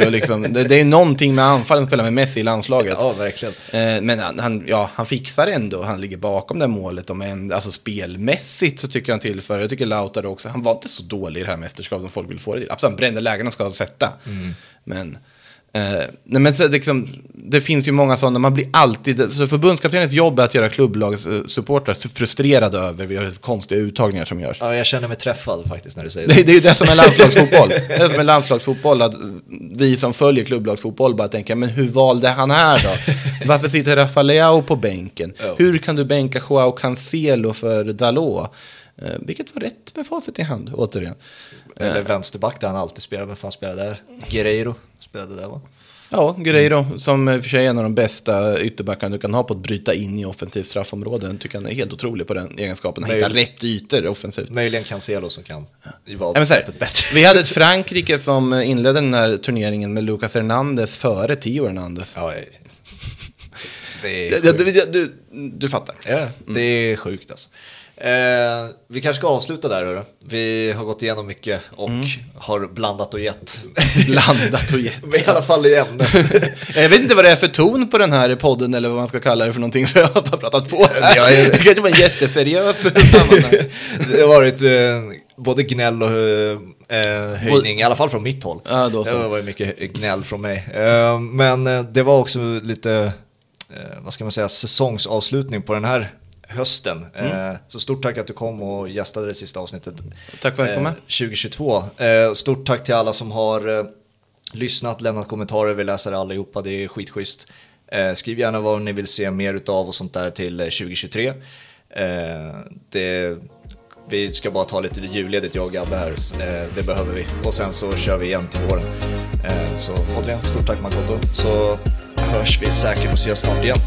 och liksom, det, det, är någonting med anfallen att spela med Messi i landslaget. Ja, verkligen. Eh, men han, ja, han fixar ändå, han ligger bakom det målet. Och men, alltså spelmässigt så tycker han tillför, jag tycker Lautaro också, han var inte så dålig i det här mästerskapet som folk vill få det till. Absolut, han brände lägena ska sätta. Mm. Men Eh, nej men så, liksom, det finns ju många sådana, man blir alltid, så förbundskaptenens jobb är att göra klubblagssupportrar frustrerade över vi har konstiga uttagningar som görs. Ja, jag känner mig träffad faktiskt när du säger det. Det, det är ju det som är landslagsfotboll. det är som är landslagsfotboll, att vi som följer klubblagsfotboll bara tänker, men hur valde han här då? Varför sitter Rafael på bänken? Oh. Hur kan du bänka Joao Cancelo för Dalot? Eh, vilket var rätt med facit i hand, återigen. Eller vänsterback där han alltid spelar, vem fan spelar där? Guerreiro spelade där va? Ja, Guerreiro, som i och för sig är en av de bästa ytterbackarna du kan ha på att bryta in i offensivt straffområde. Jag tycker han är helt otrolig på den egenskapen. Han hittar rätt ytor offensivt. Möjligen Cancelo som kan vara ja, här, bättre. Vi hade ett Frankrike som inledde den här turneringen med Lucas Hernandez före Tio Hernandez. Ja, det är du, du, du, du, fattar. Ja, det är sjukt alltså. Eh, vi kanske ska avsluta där. Hörru. Vi har gått igenom mycket och mm. har blandat och gett. blandat och gett. I alla fall i ämnet. jag vet inte vad det är för ton på den här podden eller vad man ska kalla det för någonting så jag har bara pratat på. Är... det kanske var en jätteseriös Det har varit eh, både gnäll och eh, höjning, i alla fall från mitt håll. Ja, då så. Det var mycket gnäll från mig. Eh, men eh, det var också lite, eh, vad ska man säga, säsongsavslutning på den här hösten. Mm. Eh, så stort tack att du kom och gästade det sista avsnittet. Tack för att jag kom med. 2022. Eh, stort tack till alla som har eh, lyssnat, lämnat kommentarer, vi läser allihopa, det är skitschysst. Skriv gärna vad ni vill se mer utav och sånt där till 2023. Det, vi ska bara ta lite julledigt jag och Gabbe här, det behöver vi. Och sen så kör vi igen till våren. Så återigen, stort tack Makoto, så hörs vi säkert och ses snart igen.